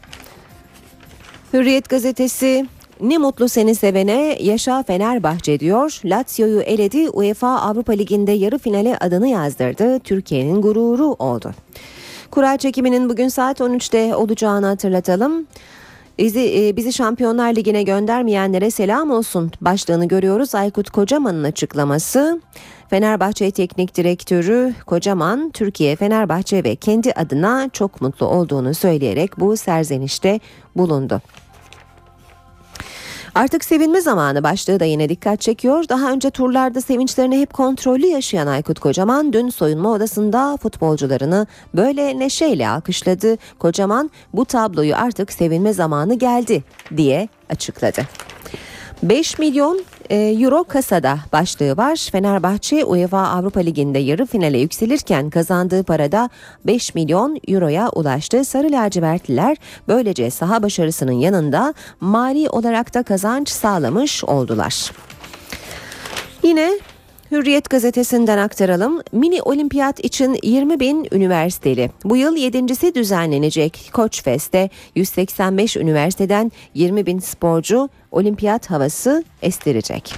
S1: Hürriyet gazetesi ne mutlu seni sevene yaşa Fenerbahçe diyor. Lazio'yu eledi UEFA Avrupa Ligi'nde yarı finale adını yazdırdı. Türkiye'nin gururu oldu. Kura çekiminin bugün saat 13'te olacağını hatırlatalım. Bizi, bizi Şampiyonlar Ligi'ne göndermeyenlere selam olsun başlığını görüyoruz. Aykut Kocaman'ın açıklaması. Fenerbahçe Teknik Direktörü Kocaman, Türkiye, Fenerbahçe ve kendi adına çok mutlu olduğunu söyleyerek bu serzenişte bulundu. Artık sevinme zamanı başlığı da yine dikkat çekiyor. Daha önce turlarda sevinçlerini hep kontrollü yaşayan Aykut Kocaman dün soyunma odasında futbolcularını böyle neşeyle alkışladı. Kocaman bu tabloyu artık sevinme zamanı geldi diye açıkladı. 5 milyon e, Euro kasada başlığı var. Fenerbahçe UEFA Avrupa Ligi'nde yarı finale yükselirken kazandığı parada 5 milyon euroya ulaştı. Sarı lacivertliler böylece saha başarısının yanında mali olarak da kazanç sağlamış oldular. Yine Hürriyet gazetesinden aktaralım. Mini olimpiyat için 20 bin üniversiteli. Bu yıl yedincisi düzenlenecek Koç Fest'te 185 üniversiteden 20 bin sporcu olimpiyat havası estirecek.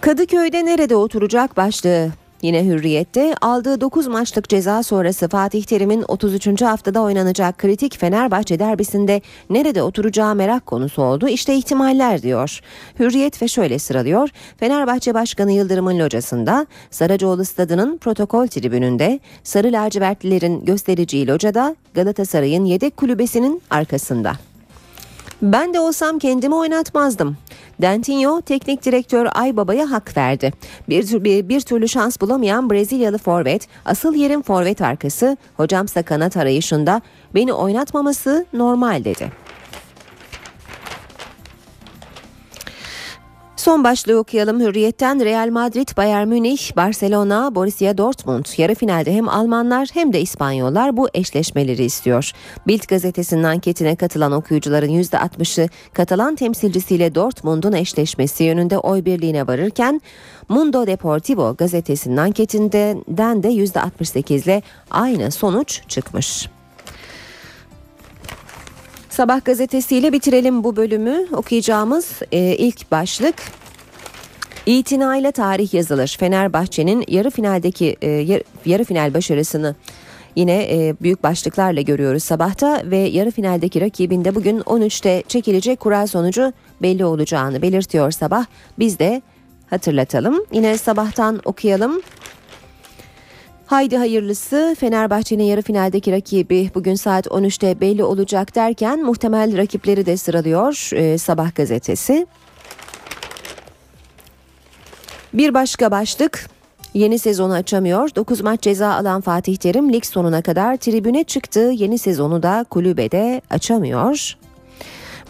S1: Kadıköy'de nerede oturacak başlığı Yine Hürriyet'te aldığı 9 maçlık ceza sonrası Fatih Terim'in 33. haftada oynanacak kritik Fenerbahçe derbisinde nerede oturacağı merak konusu oldu. İşte ihtimaller diyor. Hürriyet ve şöyle sıralıyor. Fenerbahçe Başkanı Yıldırım'ın locasında, Saracoğlu Stadı'nın protokol tribününde, Sarı lacivertlilerin göstericiyi locada, Galatasaray'ın yedek kulübesinin arkasında. Ben de olsam kendimi oynatmazdım. Dentinho teknik direktör Aybaba'ya hak verdi. Bir, bir, bir türlü şans bulamayan Brezilyalı forvet, asıl yerin forvet arkası, hocamsa kanat arayışında beni oynatmaması normal dedi. Son başlığı okuyalım Hürriyet'ten Real Madrid, Bayern Münih, Barcelona, Borussia Dortmund. Yarı finalde hem Almanlar hem de İspanyollar bu eşleşmeleri istiyor. Bild gazetesinin anketine katılan okuyucuların %60'ı Katalan temsilcisiyle Dortmund'un eşleşmesi yönünde oy birliğine varırken Mundo Deportivo gazetesinin anketinden de %68 ile aynı sonuç çıkmış. Sabah gazetesiyle bitirelim bu bölümü. Okuyacağımız e, ilk başlık İtinayla tarih yazılır. Fenerbahçe'nin yarı finaldeki e, yarı final başarısını yine e, büyük başlıklarla görüyoruz sabahta ve yarı finaldeki rakibinde bugün 13'te çekilecek kura sonucu belli olacağını belirtiyor sabah. Biz de hatırlatalım. Yine sabahtan okuyalım. Haydi hayırlısı Fenerbahçe'nin yarı finaldeki rakibi bugün saat 13'te belli olacak derken muhtemel rakipleri de sıralıyor e, Sabah gazetesi. Bir başka başlık Yeni sezonu açamıyor. 9 maç ceza alan Fatih Terim lig sonuna kadar tribüne çıktı. Yeni sezonu da kulübede açamıyor.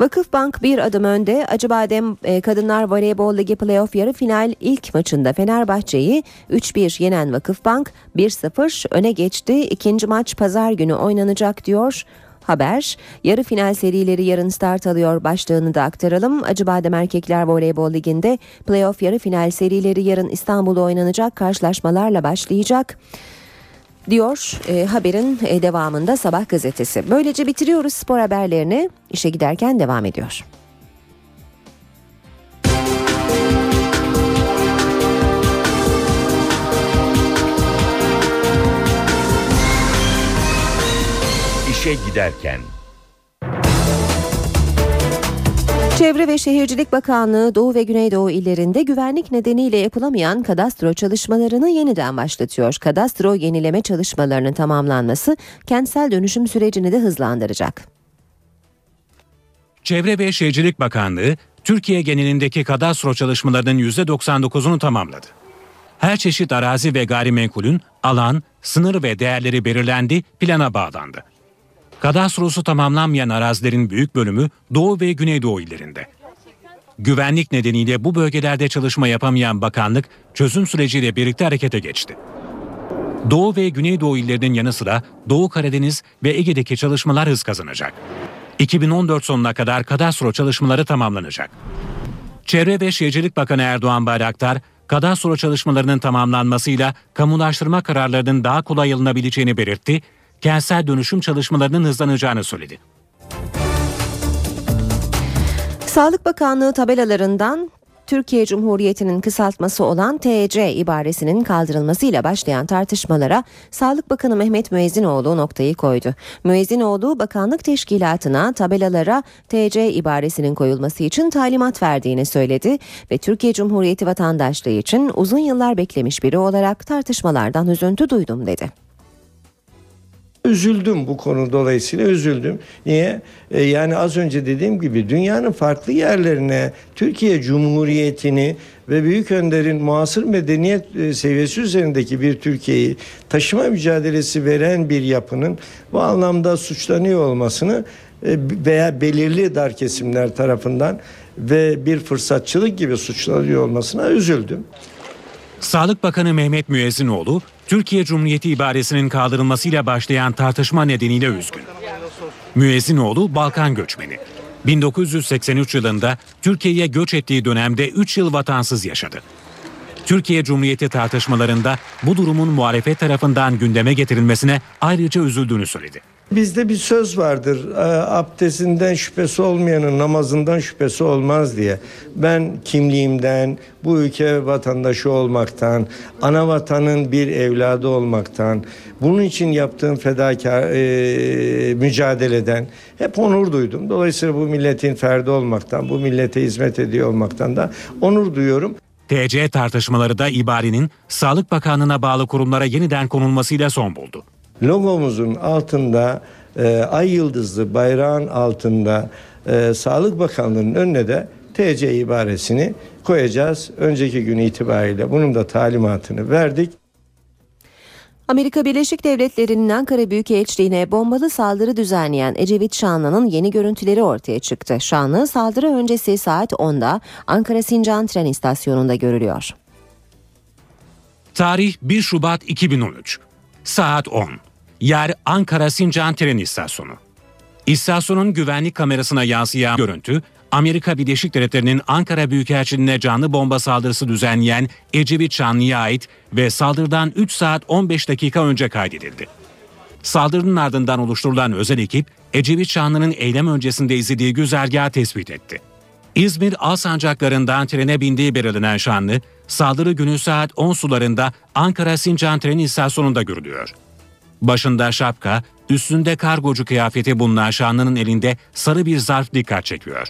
S1: Vakıfbank bir adım önde. Acıbadem e, Kadınlar Voleybol Ligi playoff yarı final ilk maçında Fenerbahçe'yi 3-1 yenen Vakıfbank 1-0 öne geçti. İkinci maç pazar günü oynanacak diyor. Haber yarı final serileri yarın start alıyor başlığını da aktaralım. Acıbadem Erkekler Voleybol Ligi'nde playoff yarı final serileri yarın İstanbul'da oynanacak karşılaşmalarla başlayacak diyor e, haberin e, devamında Sabah gazetesi. Böylece bitiriyoruz spor haberlerini. İşe giderken devam ediyor.
S2: İşe giderken
S1: Çevre ve Şehircilik Bakanlığı Doğu ve Güneydoğu illerinde güvenlik nedeniyle yapılamayan kadastro çalışmalarını yeniden başlatıyor. Kadastro yenileme çalışmalarının tamamlanması kentsel dönüşüm sürecini de hızlandıracak.
S11: Çevre ve Şehircilik Bakanlığı Türkiye genelindeki kadastro çalışmalarının %99'unu tamamladı. Her çeşit arazi ve gayrimenkulün alan, sınır ve değerleri belirlendi, plana bağlandı. Kadastrosu tamamlanmayan arazilerin büyük bölümü Doğu ve Güneydoğu illerinde. Güvenlik nedeniyle bu bölgelerde çalışma yapamayan bakanlık çözüm süreciyle birlikte harekete geçti. Doğu ve Güneydoğu illerinin yanı sıra Doğu Karadeniz ve Ege'deki çalışmalar hız kazanacak. 2014 sonuna kadar kadastro çalışmaları tamamlanacak. Çevre ve Şehircilik Bakanı Erdoğan Bayraktar, kadastro çalışmalarının tamamlanmasıyla kamulaştırma kararlarının daha kolay alınabileceğini belirtti kentsel dönüşüm çalışmalarının hızlanacağını söyledi.
S1: Sağlık Bakanlığı tabelalarından Türkiye Cumhuriyeti'nin kısaltması olan TC ibaresinin kaldırılmasıyla başlayan tartışmalara Sağlık Bakanı Mehmet Müezzinoğlu noktayı koydu. Müezzinoğlu bakanlık teşkilatına tabelalara TC ibaresinin koyulması için talimat verdiğini söyledi ve Türkiye Cumhuriyeti vatandaşlığı için uzun yıllar beklemiş biri olarak tartışmalardan üzüntü duydum dedi.
S18: Üzüldüm bu konu dolayısıyla üzüldüm. Niye? Ee, yani az önce dediğim gibi dünyanın farklı yerlerine Türkiye Cumhuriyeti'ni ve Büyük Önder'in muasır medeniyet e, seviyesi üzerindeki bir Türkiye'yi taşıma mücadelesi veren bir yapının bu anlamda suçlanıyor olmasını e, veya belirli dar kesimler tarafından ve bir fırsatçılık gibi suçlanıyor olmasına üzüldüm.
S11: Sağlık Bakanı Mehmet Müezzinoğlu, Türkiye Cumhuriyeti ibaresinin kaldırılmasıyla başlayan tartışma nedeniyle üzgün. Müezzinoğlu Balkan göçmeni. 1983 yılında Türkiye'ye göç ettiği dönemde 3 yıl vatansız yaşadı. Türkiye Cumhuriyeti tartışmalarında bu durumun muhalefet tarafından gündeme getirilmesine ayrıca üzüldüğünü söyledi.
S18: Bizde bir söz vardır. e, Abdestinden şüphesi olmayanın namazından şüphesi olmaz diye. Ben kimliğimden, bu ülke vatandaşı olmaktan, ana vatanın bir evladı olmaktan, bunun için yaptığım fedakar e, mücadeleden hep onur duydum. Dolayısıyla bu milletin ferdi olmaktan, bu millete hizmet ediyor olmaktan da onur duyuyorum.
S11: TC tartışmaları da ibarenin Sağlık Bakanlığı'na bağlı kurumlara yeniden konulmasıyla son buldu.
S18: Logomuzun altında e, ay yıldızlı bayrağın altında e, Sağlık Bakanlığı'nın önüne de TC ibaresini koyacağız. Önceki gün itibariyle bunun da talimatını verdik.
S1: Amerika Birleşik Devletleri'nin Ankara Büyükelçiliğine bombalı saldırı düzenleyen Ecevit Şanlı'nın yeni görüntüleri ortaya çıktı. Şanlı saldırı öncesi saat 10'da Ankara Sincan tren istasyonunda görülüyor.
S11: Tarih 1 Şubat 2013. Saat 10. Yer Ankara Sincan Tren İstasyonu. İstasyonun güvenlik kamerasına yansıyan görüntü, Amerika Birleşik Devletleri'nin Ankara Büyükelçiliğine canlı bomba saldırısı düzenleyen Ecevit Şanlı'ya ait ve saldırıdan 3 saat 15 dakika önce kaydedildi. Saldırının ardından oluşturulan özel ekip, Ecevit Şanlı'nın eylem öncesinde izlediği güzergahı tespit etti. İzmir Alsancaklarından trene bindiği belirlenen Şanlı, saldırı günü saat 10 sularında Ankara Sincan tren istasyonunda görülüyor. Başında şapka, üstünde kargocu kıyafeti bulunan Şanlı'nın elinde sarı bir zarf dikkat çekiyor.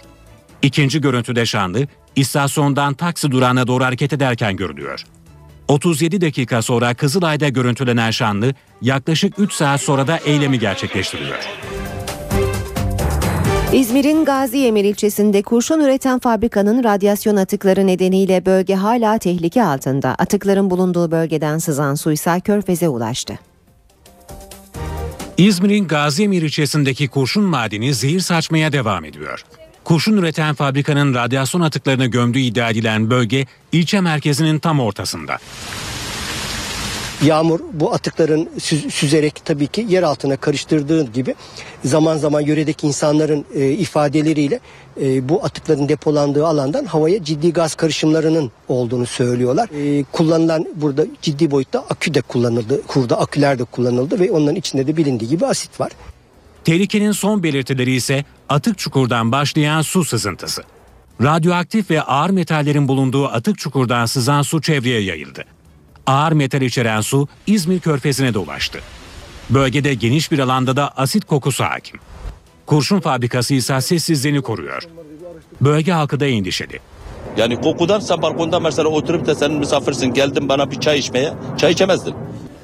S11: İkinci görüntüde Şanlı, istasyondan taksi durağına doğru hareket ederken görülüyor. 37 dakika sonra Kızılay'da görüntülenen Şanlı, yaklaşık 3 saat sonra da eylemi gerçekleştiriyor.
S1: İzmir'in Gazi Emir ilçesinde kurşun üreten fabrikanın radyasyon atıkları nedeniyle bölge hala tehlike altında. Atıkların bulunduğu bölgeden sızan su ise Körfez'e ulaştı.
S11: İzmir'in Gaziemir ilçesindeki kurşun madeni zehir saçmaya devam ediyor. Kurşun üreten fabrikanın radyasyon atıklarını gömdüğü iddia edilen bölge ilçe merkezinin tam ortasında.
S19: Yağmur bu atıkların sü- süzerek tabii ki yer altına karıştırdığı gibi zaman zaman yöredeki insanların e, ifadeleriyle e, bu atıkların depolandığı alandan havaya ciddi gaz karışımlarının olduğunu söylüyorlar. E, kullanılan burada ciddi boyutta akü de kullanıldı, kurda aküler de kullanıldı ve onların içinde de bilindiği gibi asit var.
S11: Tehlikenin son belirtileri ise atık çukurdan başlayan su sızıntısı. Radyoaktif ve ağır metallerin bulunduğu atık çukurdan sızan su çevreye yayıldı. Ağır metal içeren su İzmir körfezine de ulaştı. Bölgede geniş bir alanda da asit kokusu hakim. Kurşun fabrikası ise sessizliğini koruyor. Bölge halkı da endişeli.
S20: Yani kokudan sen balkonda mesela oturup da sen misafirsin geldin bana bir çay içmeye çay içemezdin.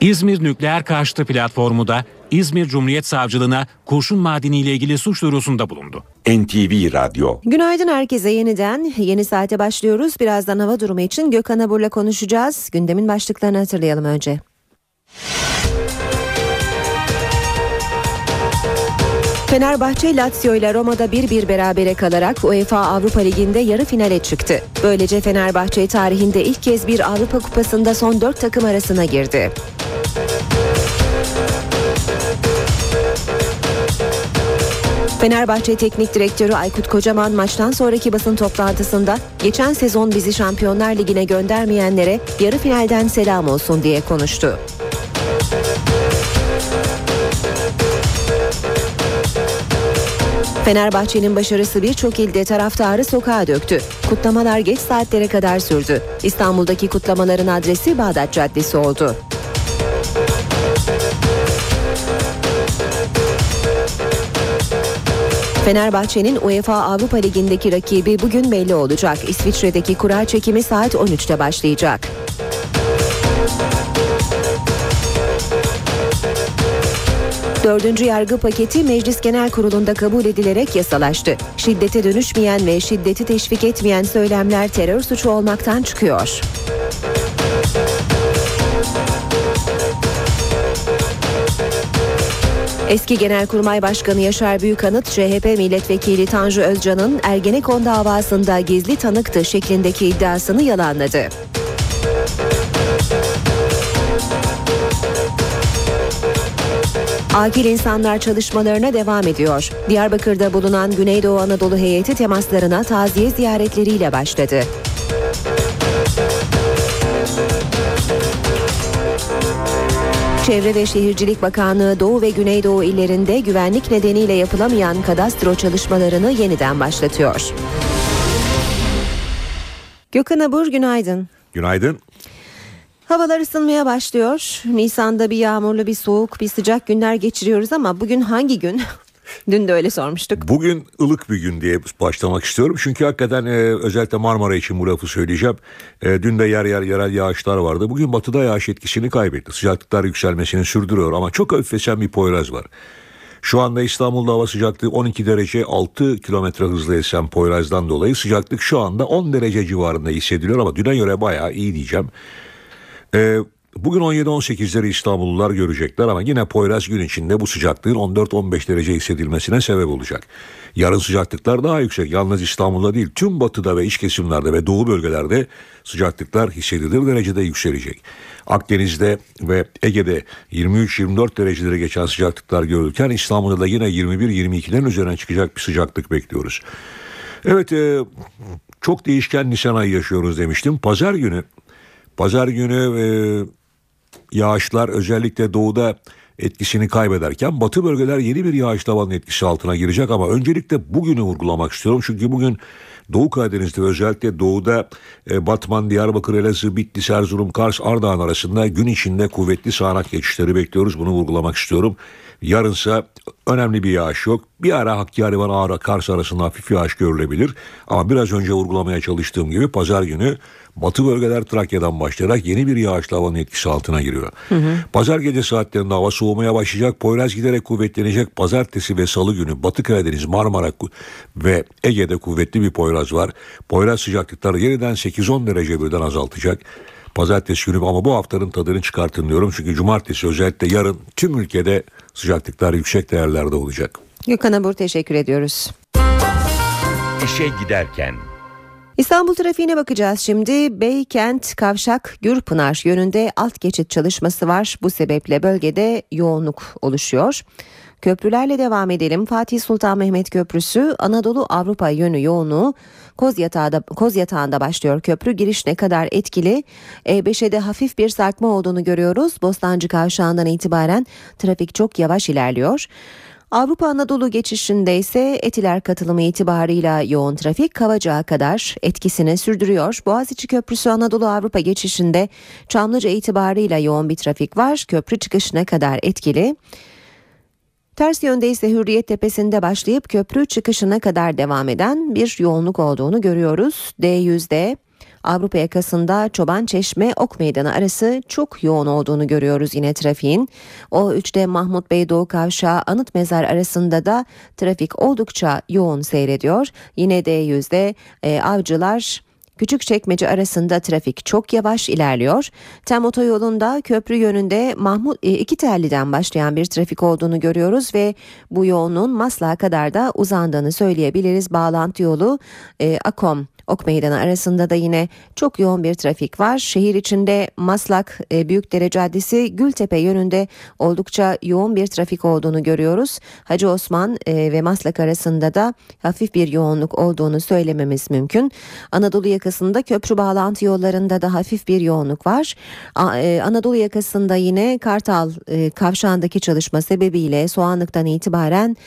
S11: İzmir Nükleer Karşıtı Platformu da İzmir Cumhuriyet Savcılığına kurşun madeniyle ilgili suç duyurusunda bulundu.
S2: NTV Radyo
S1: Günaydın herkese yeniden. Yeni saate başlıyoruz. Birazdan hava durumu için Gökhan Abur'la konuşacağız. Gündemin başlıklarını hatırlayalım önce. Fenerbahçe Lazio ile Roma'da 1-1 berabere kalarak UEFA Avrupa Ligi'nde yarı finale çıktı. Böylece Fenerbahçe tarihinde ilk kez bir Avrupa Kupası'nda son 4 takım arasına girdi. Fenerbahçe Teknik Direktörü Aykut Kocaman maçtan sonraki basın toplantısında geçen sezon bizi Şampiyonlar Ligi'ne göndermeyenlere yarı finalden selam olsun diye konuştu. Fenerbahçe'nin başarısı birçok ilde taraftarı sokağa döktü. Kutlamalar geç saatlere kadar sürdü. İstanbul'daki kutlamaların adresi Bağdat Caddesi oldu. Fenerbahçe'nin UEFA Avrupa Ligi'ndeki rakibi bugün belli olacak. İsviçre'deki kura çekimi saat 13'te başlayacak. Dördüncü yargı paketi Meclis Genel Kurulu'nda kabul edilerek yasalaştı. Şiddete dönüşmeyen ve şiddeti teşvik etmeyen söylemler terör suçu olmaktan çıkıyor. Eski Genelkurmay Başkanı Yaşar Büyükanıt, CHP Milletvekili Tanju Özcan'ın Ergenekon davasında gizli tanıktı şeklindeki iddiasını yalanladı. Akil insanlar çalışmalarına devam ediyor. Diyarbakır'da bulunan Güneydoğu Anadolu heyeti temaslarına taziye ziyaretleriyle başladı. Çevre ve Şehircilik Bakanlığı Doğu ve Güneydoğu illerinde güvenlik nedeniyle yapılamayan kadastro çalışmalarını yeniden başlatıyor. Gökhan Abur günaydın.
S2: Günaydın.
S1: Havalar ısınmaya başlıyor. Nisan'da bir yağmurlu, bir soğuk, bir sıcak günler geçiriyoruz ama bugün hangi gün? Dün de öyle sormuştuk.
S2: Bugün ılık bir gün diye başlamak istiyorum. Çünkü hakikaten e, özellikle Marmara için bu lafı söyleyeceğim. E, dün de yer yer yerel yağışlar vardı. Bugün batıda yağış etkisini kaybetti. Sıcaklıklar yükselmesini sürdürüyor ama çok hafif esen bir Poyraz var. Şu anda İstanbul'da hava sıcaklığı 12 derece 6 kilometre hızla esen Poyraz'dan dolayı sıcaklık şu anda 10 derece civarında hissediliyor ama düne göre bayağı iyi diyeceğim. Ee, bugün 17-18'leri İstanbullular görecekler ama yine Poyraz gün içinde bu sıcaklığın 14-15 derece hissedilmesine sebep olacak. Yarın sıcaklıklar daha yüksek. Yalnız İstanbul'da değil tüm batıda ve iç kesimlerde ve doğu bölgelerde sıcaklıklar hissedilir derecede yükselecek. Akdeniz'de ve Ege'de 23-24 dereceleri geçen sıcaklıklar görülürken İstanbul'da da yine 21-22'lerin üzerine çıkacak bir sıcaklık bekliyoruz. Evet e, çok değişken Nisan ayı yaşıyoruz demiştim. Pazar günü Pazar günü e, yağışlar özellikle doğuda etkisini kaybederken batı bölgeler yeni bir yağış tavanın etkisi altına girecek ama öncelikle bugünü vurgulamak istiyorum. Çünkü bugün Doğu Karadeniz'de özellikle doğuda e, Batman, Diyarbakır, Elazığ, Bitlis, Erzurum, Kars, Ardahan arasında gün içinde kuvvetli sağanak geçişleri bekliyoruz. Bunu vurgulamak istiyorum. Yarınsa önemli bir yağış yok. Bir ara Hakkari ve Ağrı Kars arasında hafif yağış görülebilir. Ama biraz önce vurgulamaya çalıştığım gibi pazar günü batı bölgeler Trakya'dan başlayarak yeni bir yağışlı havanın etkisi altına giriyor. Hı hı. Pazar gece saatlerinde hava soğumaya başlayacak. Poyraz giderek kuvvetlenecek. Pazartesi ve salı günü Batı Karadeniz, Marmara ve Ege'de kuvvetli bir Poyraz var. Poyraz sıcaklıkları yeniden 8-10 derece birden azaltacak. Pazartesi günü ama bu haftanın tadını çıkartın diyorum. Çünkü cumartesi özellikle yarın tüm ülkede sıcaklıklar yüksek değerlerde olacak.
S1: Gökhan Abur teşekkür ediyoruz.
S2: İşe giderken
S1: İstanbul trafiğine bakacağız şimdi. Beykent, Kavşak, Gürpınar yönünde alt geçit çalışması var. Bu sebeple bölgede yoğunluk oluşuyor. Köprülerle devam edelim. Fatih Sultan Mehmet Köprüsü Anadolu Avrupa yönü yoğunluğu Kozyatağı'da, Kozyatağı'nda başlıyor köprü. Giriş ne kadar etkili? E5'e de hafif bir sarkma olduğunu görüyoruz. Bostancı Kavşağı'ndan itibaren trafik çok yavaş ilerliyor. Avrupa Anadolu geçişinde ise Etiler katılımı itibarıyla yoğun trafik Kavacığa kadar etkisini sürdürüyor. Boğaziçi Köprüsü Anadolu Avrupa geçişinde Çamlıca itibarıyla yoğun bir trafik var. Köprü çıkışına kadar etkili. Ters yönde ise Hürriyet Tepesi'nde başlayıp köprü çıkışına kadar devam eden bir yoğunluk olduğunu görüyoruz. D100'de Avrupa yakasında Çoban Çeşme Ok Meydanı arası çok yoğun olduğunu görüyoruz yine trafiğin. O 3'te Mahmut Bey Doğu Kavşağı Anıt Mezar arasında da trafik oldukça yoğun seyrediyor. Yine D100'de e, Avcılar Küçükçekmece arasında trafik çok yavaş ilerliyor. Tem otoyolunda köprü yönünde Mahmut e, iki telliden başlayan bir trafik olduğunu görüyoruz ve bu yoğunluğun Maslak'a kadar da uzandığını söyleyebiliriz. Bağlantı yolu e, Akom Ok Meydanı arasında da yine çok yoğun bir trafik var. Şehir içinde Maslak e, Büyükdere Caddesi Gültepe yönünde oldukça yoğun bir trafik olduğunu görüyoruz. Hacı Osman e, ve Maslak arasında da hafif bir yoğunluk olduğunu söylememiz mümkün. Anadolu yakasında köprü bağlantı yollarında da hafif bir yoğunluk var. E, Anadolu yakasında yine Kartal kavşağındaki çalışma sebebiyle Soğanlık'tan itibaren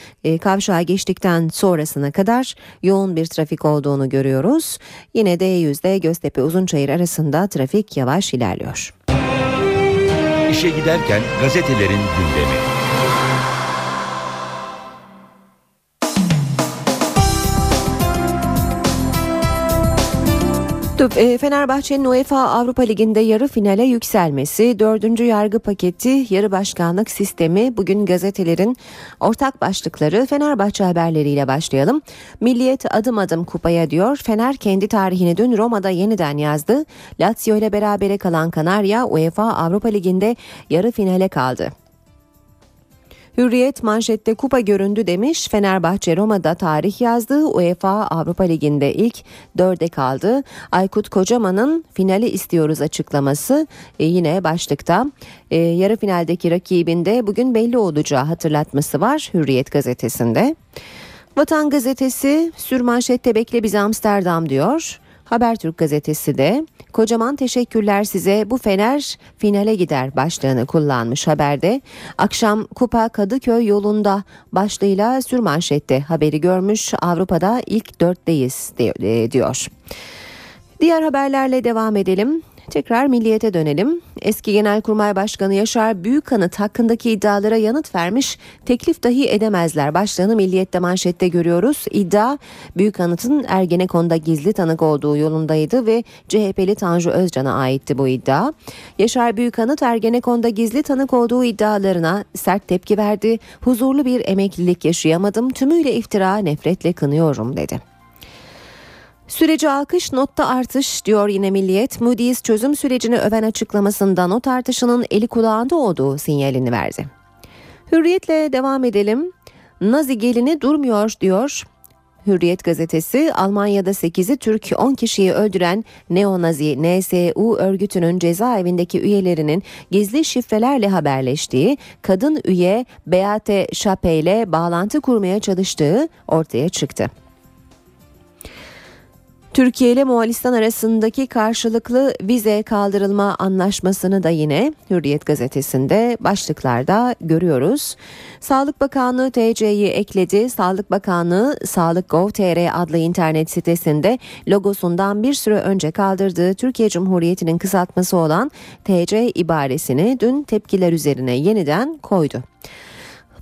S1: kavşağa geçtikten sonrasına kadar yoğun bir trafik olduğunu görüyoruz. Yine de E100'de Göztepe Uzunçayır arasında trafik yavaş ilerliyor.
S2: İşe giderken gazetelerin gündemi.
S1: E, Fenerbahçe'nin UEFA Avrupa Ligi'nde yarı finale yükselmesi, dördüncü yargı paketi, yarı başkanlık sistemi bugün gazetelerin ortak başlıkları Fenerbahçe haberleriyle başlayalım. Milliyet adım adım kupaya diyor. Fener kendi tarihini dün Roma'da yeniden yazdı. Lazio ile berabere kalan Kanarya UEFA Avrupa Ligi'nde yarı finale kaldı. Hürriyet manşette kupa göründü demiş. Fenerbahçe Roma'da tarih yazdı. UEFA Avrupa Ligi'nde ilk dörde kaldı. Aykut Kocaman'ın finali istiyoruz açıklaması e, yine başlıkta. E, yarı finaldeki rakibinde bugün belli olacağı hatırlatması var Hürriyet gazetesinde. Vatan gazetesi sürmanşette bekle bizi Amsterdam diyor. Habertürk gazetesi de kocaman teşekkürler size bu Fener finale gider başlığını kullanmış haberde. Akşam Kupa Kadıköy yolunda başlığıyla sürmanşette haberi görmüş Avrupa'da ilk dörtteyiz diyor. Diğer haberlerle devam edelim. Tekrar milliyete dönelim. Eski Genelkurmay Başkanı Yaşar Büyükkanıt hakkındaki iddialara yanıt vermiş, teklif dahi edemezler. Başlığını Milliyet'te manşette görüyoruz. İddia Büyükkanıt'ın Ergenekon'da gizli tanık olduğu yolundaydı ve CHP'li Tanju Özcan'a aitti bu iddia. Yaşar Büyükkanıt Ergenekon'da gizli tanık olduğu iddialarına sert tepki verdi. Huzurlu bir emeklilik yaşayamadım, tümüyle iftira nefretle kınıyorum dedi. Süreci alkış notta artış diyor yine Milliyet. Moody's çözüm sürecini öven açıklamasında not artışının eli kulağında olduğu sinyalini verdi. Hürriyetle devam edelim. Nazi gelini durmuyor diyor. Hürriyet gazetesi Almanya'da 8'i Türk 10 kişiyi öldüren neonazi NSU örgütünün cezaevindeki üyelerinin gizli şifrelerle haberleştiği kadın üye Beate Şape ile bağlantı kurmaya çalıştığı ortaya çıktı. Türkiye ile Moğolistan arasındaki karşılıklı vize kaldırılma anlaşmasını da yine Hürriyet gazetesinde başlıklarda görüyoruz. Sağlık Bakanlığı TC'yi ekledi. Sağlık Bakanlığı Sağlık.gov.tr adlı internet sitesinde logosundan bir süre önce kaldırdığı Türkiye Cumhuriyeti'nin kısaltması olan TC ibaresini dün tepkiler üzerine yeniden koydu.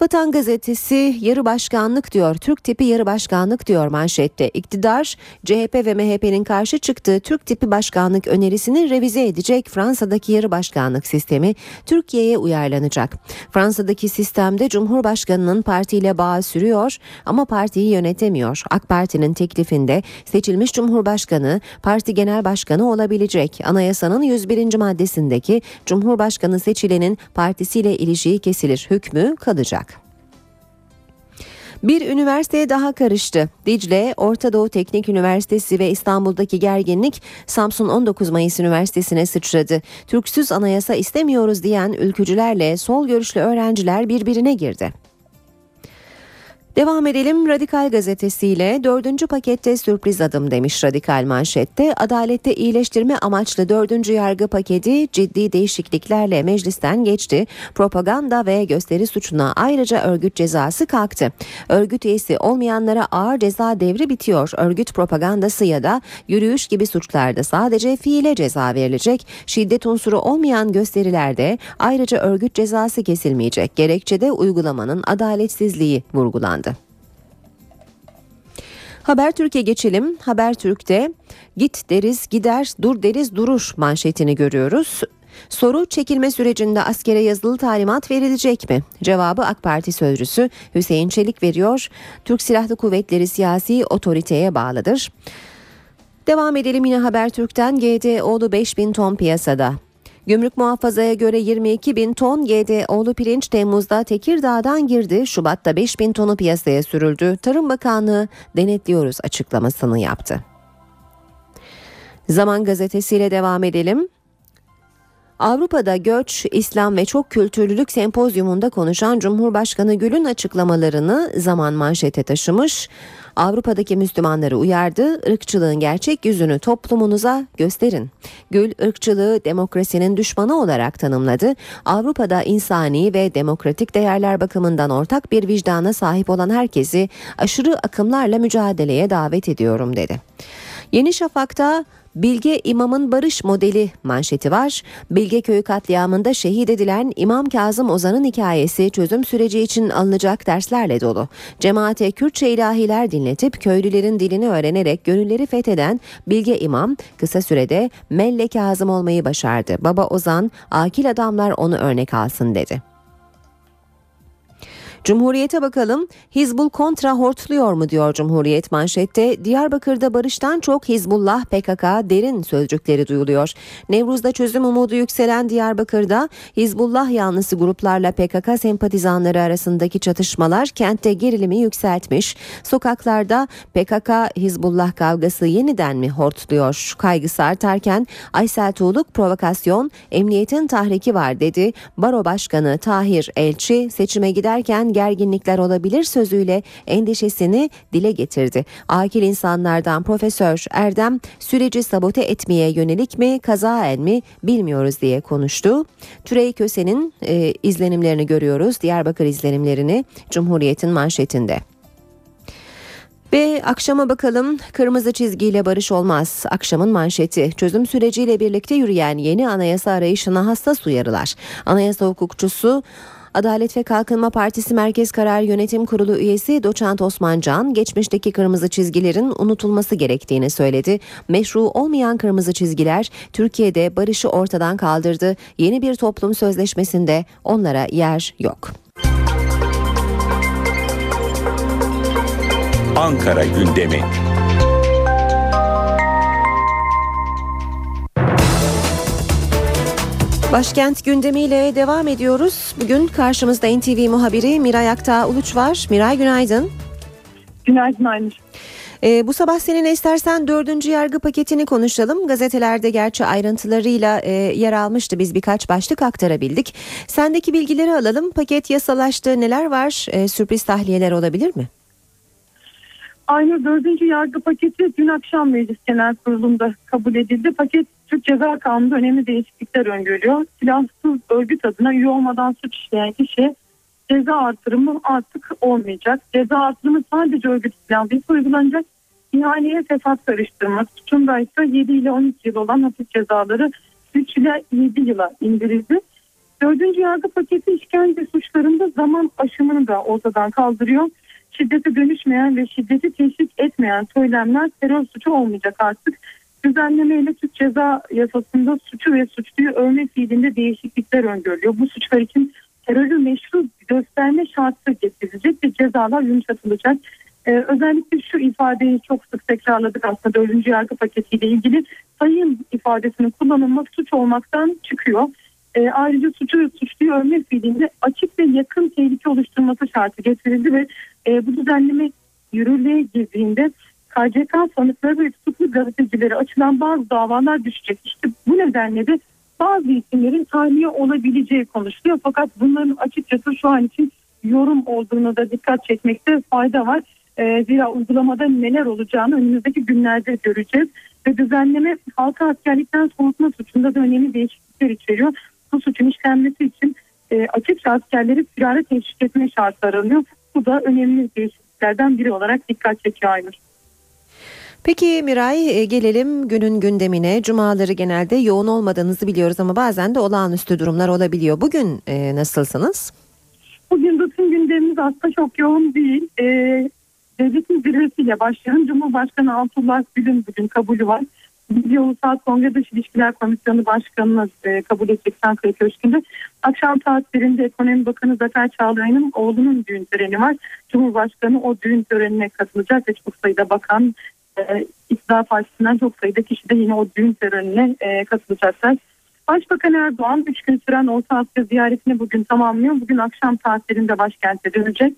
S1: Vatan gazetesi yarı başkanlık diyor. Türk tipi yarı başkanlık diyor manşette. İktidar CHP ve MHP'nin karşı çıktığı Türk tipi başkanlık önerisini revize edecek Fransa'daki yarı başkanlık sistemi Türkiye'ye uyarlanacak. Fransa'daki sistemde Cumhurbaşkanının partiyle bağı sürüyor ama partiyi yönetemiyor. AK Parti'nin teklifinde seçilmiş Cumhurbaşkanı parti genel başkanı olabilecek. Anayasanın 101. maddesindeki Cumhurbaşkanı seçilenin partisiyle ilişiği kesilir hükmü kalacak. Bir üniversiteye daha karıştı. Dicle, Orta Doğu Teknik Üniversitesi ve İstanbul'daki gerginlik Samsun 19 Mayıs Üniversitesi'ne sıçradı. Türksüz anayasa istemiyoruz diyen ülkücülerle sol görüşlü öğrenciler birbirine girdi. Devam edelim Radikal gazetesiyle dördüncü pakette sürpriz adım demiş Radikal manşette. Adalette iyileştirme amaçlı dördüncü yargı paketi ciddi değişikliklerle meclisten geçti. Propaganda ve gösteri suçuna ayrıca örgüt cezası kalktı. Örgüt üyesi olmayanlara ağır ceza devri bitiyor. Örgüt propagandası ya da yürüyüş gibi suçlarda sadece fiile ceza verilecek. Şiddet unsuru olmayan gösterilerde ayrıca örgüt cezası kesilmeyecek. Gerekçede uygulamanın adaletsizliği vurgulandı. Habertürk'e geçelim. Habertürk'te git deriz gider dur deriz durur manşetini görüyoruz. Soru çekilme sürecinde askere yazılı talimat verilecek mi? Cevabı AK Parti sözcüsü Hüseyin Çelik veriyor. Türk Silahlı Kuvvetleri siyasi otoriteye bağlıdır. Devam edelim yine Habertürk'ten GDO'lu 5000 ton piyasada. Gümrük muhafazaya göre 22 bin ton GDO'lu pirinç Temmuz'da Tekirdağ'dan girdi. Şubat'ta 5 bin tonu piyasaya sürüldü. Tarım Bakanlığı denetliyoruz açıklamasını yaptı. Zaman gazetesiyle devam edelim. Avrupa'da göç, İslam ve çok kültürlülük sempozyumunda konuşan Cumhurbaşkanı Gül'ün açıklamalarını zaman manşete taşımış. Avrupa'daki Müslümanları uyardı, ırkçılığın gerçek yüzünü toplumunuza gösterin. Gül ırkçılığı demokrasinin düşmanı olarak tanımladı. Avrupa'da insani ve demokratik değerler bakımından ortak bir vicdana sahip olan herkesi aşırı akımlarla mücadeleye davet ediyorum dedi. Yeni Şafak'ta Bilge İmam'ın barış modeli manşeti var. Bilge Köyü katliamında şehit edilen İmam Kazım Ozan'ın hikayesi çözüm süreci için alınacak derslerle dolu. Cemaate Kürtçe ilahiler dinletip köylülerin dilini öğrenerek gönülleri fetheden Bilge İmam kısa sürede Melle Kazım olmayı başardı. Baba Ozan akil adamlar onu örnek alsın dedi. Cumhuriyete bakalım. Hizbul kontra hortluyor mu diyor Cumhuriyet manşette. Diyarbakır'da barıştan çok Hizbullah PKK derin sözcükleri duyuluyor. Nevruz'da çözüm umudu yükselen Diyarbakır'da Hizbullah yanlısı gruplarla PKK sempatizanları arasındaki çatışmalar kentte gerilimi yükseltmiş. Sokaklarda PKK Hizbullah kavgası yeniden mi hortluyor? Kaygısı artarken Aysel Tuğluk provokasyon emniyetin tahriki var dedi. Baro Başkanı Tahir Elçi seçime giderken gerginlikler olabilir sözüyle endişesini dile getirdi. Akil insanlardan Profesör Erdem süreci sabote etmeye yönelik mi kazaen mi bilmiyoruz diye konuştu. Türey Köse'nin e, izlenimlerini görüyoruz. Diyarbakır izlenimlerini Cumhuriyet'in manşetinde. Ve akşama bakalım kırmızı çizgiyle barış olmaz. Akşamın manşeti çözüm süreciyle birlikte yürüyen yeni anayasa arayışına hassas uyarılar. Anayasa hukukçusu Adalet ve Kalkınma Partisi Merkez Karar Yönetim Kurulu üyesi Doçent Osman Can, geçmişteki kırmızı çizgilerin unutulması gerektiğini söyledi. Meşru olmayan kırmızı çizgiler Türkiye'de barışı ortadan kaldırdı. Yeni bir toplum sözleşmesinde onlara yer yok.
S21: Ankara gündemi.
S1: Başkent gündemiyle devam ediyoruz. Bugün karşımızda NTV muhabiri Miray Aktağ Uluç var. Miray günaydın.
S22: Günaydın Aynur.
S1: Ee, bu sabah seninle istersen dördüncü yargı paketini konuşalım. Gazetelerde gerçi ayrıntılarıyla e, yer almıştı. Biz birkaç başlık aktarabildik. Sendeki bilgileri alalım. Paket yasalaştı. Neler var? E, sürpriz tahliyeler olabilir mi?
S22: Aynı dördüncü yargı paketi dün akşam Meclis Genel Kurulu'nda kabul edildi. Paket Türk Ceza Kanunu'nda önemli değişiklikler öngörüyor. Silahsız örgüt adına üye olmadan suç işleyen kişi ceza artırımı artık olmayacak. Ceza artırımı sadece örgüt silahlıysa uygulanacak. İhaleye fesat karıştırma suçunda ise 7 ile 12 yıl olan hafif cezaları 3 ile 7 yıla indirildi. Dördüncü yargı paketi işkence suçlarında zaman aşımını da ortadan kaldırıyor. Şiddete dönüşmeyen ve şiddeti teşvik etmeyen söylemler terör suçu olmayacak artık. Düzenlemeyle Türk Ceza Yasası'nda suçu ve suçluyu övme fiilinde değişiklikler öngörülüyor. Bu suçlar için terörü meşru gösterme şartı getirilecek ve cezalar yumuşatılacak. Ee, özellikle şu ifadeyi çok sık tekrarladık aslında dördüncü yargı paketiyle ilgili sayın ifadesinin kullanılması suç olmaktan çıkıyor. E, ayrıca suçu suçluyu örme fiilinde açık ve yakın tehlike oluşturması şartı getirildi ve e, bu düzenleme yürürlüğe girdiğinde KCK sanıkları ve tutuklu gazetecileri açılan bazı davalar düşecek. İşte bu nedenle de bazı isimlerin tahliye olabileceği konuşuluyor. Fakat bunların açıkçası şu an için yorum olduğunu da dikkat çekmekte fayda var. E, zira uygulamada neler olacağını önümüzdeki günlerde göreceğiz. Ve düzenleme halka askerlikten soğutma suçunda da önemli değişiklikler içeriyor. Bu suçun işlenmesi için e, açıkça askerleri firare teşvik etme şartı aranıyor. Bu da önemli değişikliklerden biri olarak dikkat çekiyor Aynur.
S1: Peki Miray gelelim günün gündemine. Cumaları genelde yoğun olmadığınızı biliyoruz ama bazen de olağanüstü durumlar olabiliyor. Bugün e, nasılsınız?
S22: Bugün bütün gündemimiz aslında çok yoğun değil. E, devletin zirvesiyle başlayan Cumhurbaşkanı Abdullah Gül'ün bugün kabulü var. Milli Ulusal Kongre Dış İlişkiler Komisyonu Başkanı'na e, kabul edecek Ankara Köşkü'nde. Akşam saatlerinde Ekonomi Bakanı Zafer Çağlayan'ın oğlunun düğün töreni var. Cumhurbaşkanı o düğün törenine katılacak ve çok sayıda bakan e, İktidar Partisi'nden çok sayıda kişi de yine o düğün törenine e, katılacaklar. Başbakan Erdoğan 3 gün süren Orta Asya ziyaretini bugün tamamlıyor. Bugün akşam saatlerinde başkente dönecek.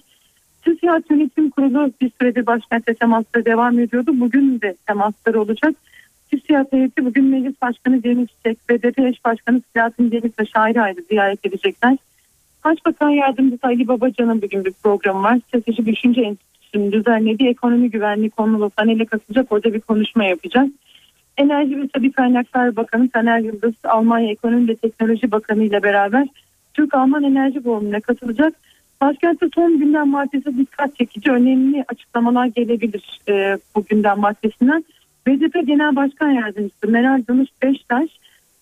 S22: TÜSİAD Yönetim Kurulu bir süredir başkentte temasları devam ediyordu. Bugün de temasları olacak. TÜSİAD heyeti bugün Meclis Başkanı Cemil Çiçek, BDP eş başkanı Selahattin Demirtaş ayrı ayrı ziyaret edecekler. Başbakan Yardımcısı Ali Babacan'ın bugün bir programı var. Strateji Düşünce Enstitüsü'nün düzenlediği ekonomi güvenliği konulu panele katılacak. Orada bir konuşma yapacak. Enerji ve Tabi Kaynaklar Bakanı Taner Yıldız, Almanya Ekonomi ve Teknoloji Bakanı ile beraber Türk-Alman Enerji Forumu'na katılacak. Başkentte son gündem maddesi dikkat çekici önemli açıklamalar gelebilir e, bu gündem maddesinden. BDP Genel Başkan Yardımcısı Meral Danış Beştaş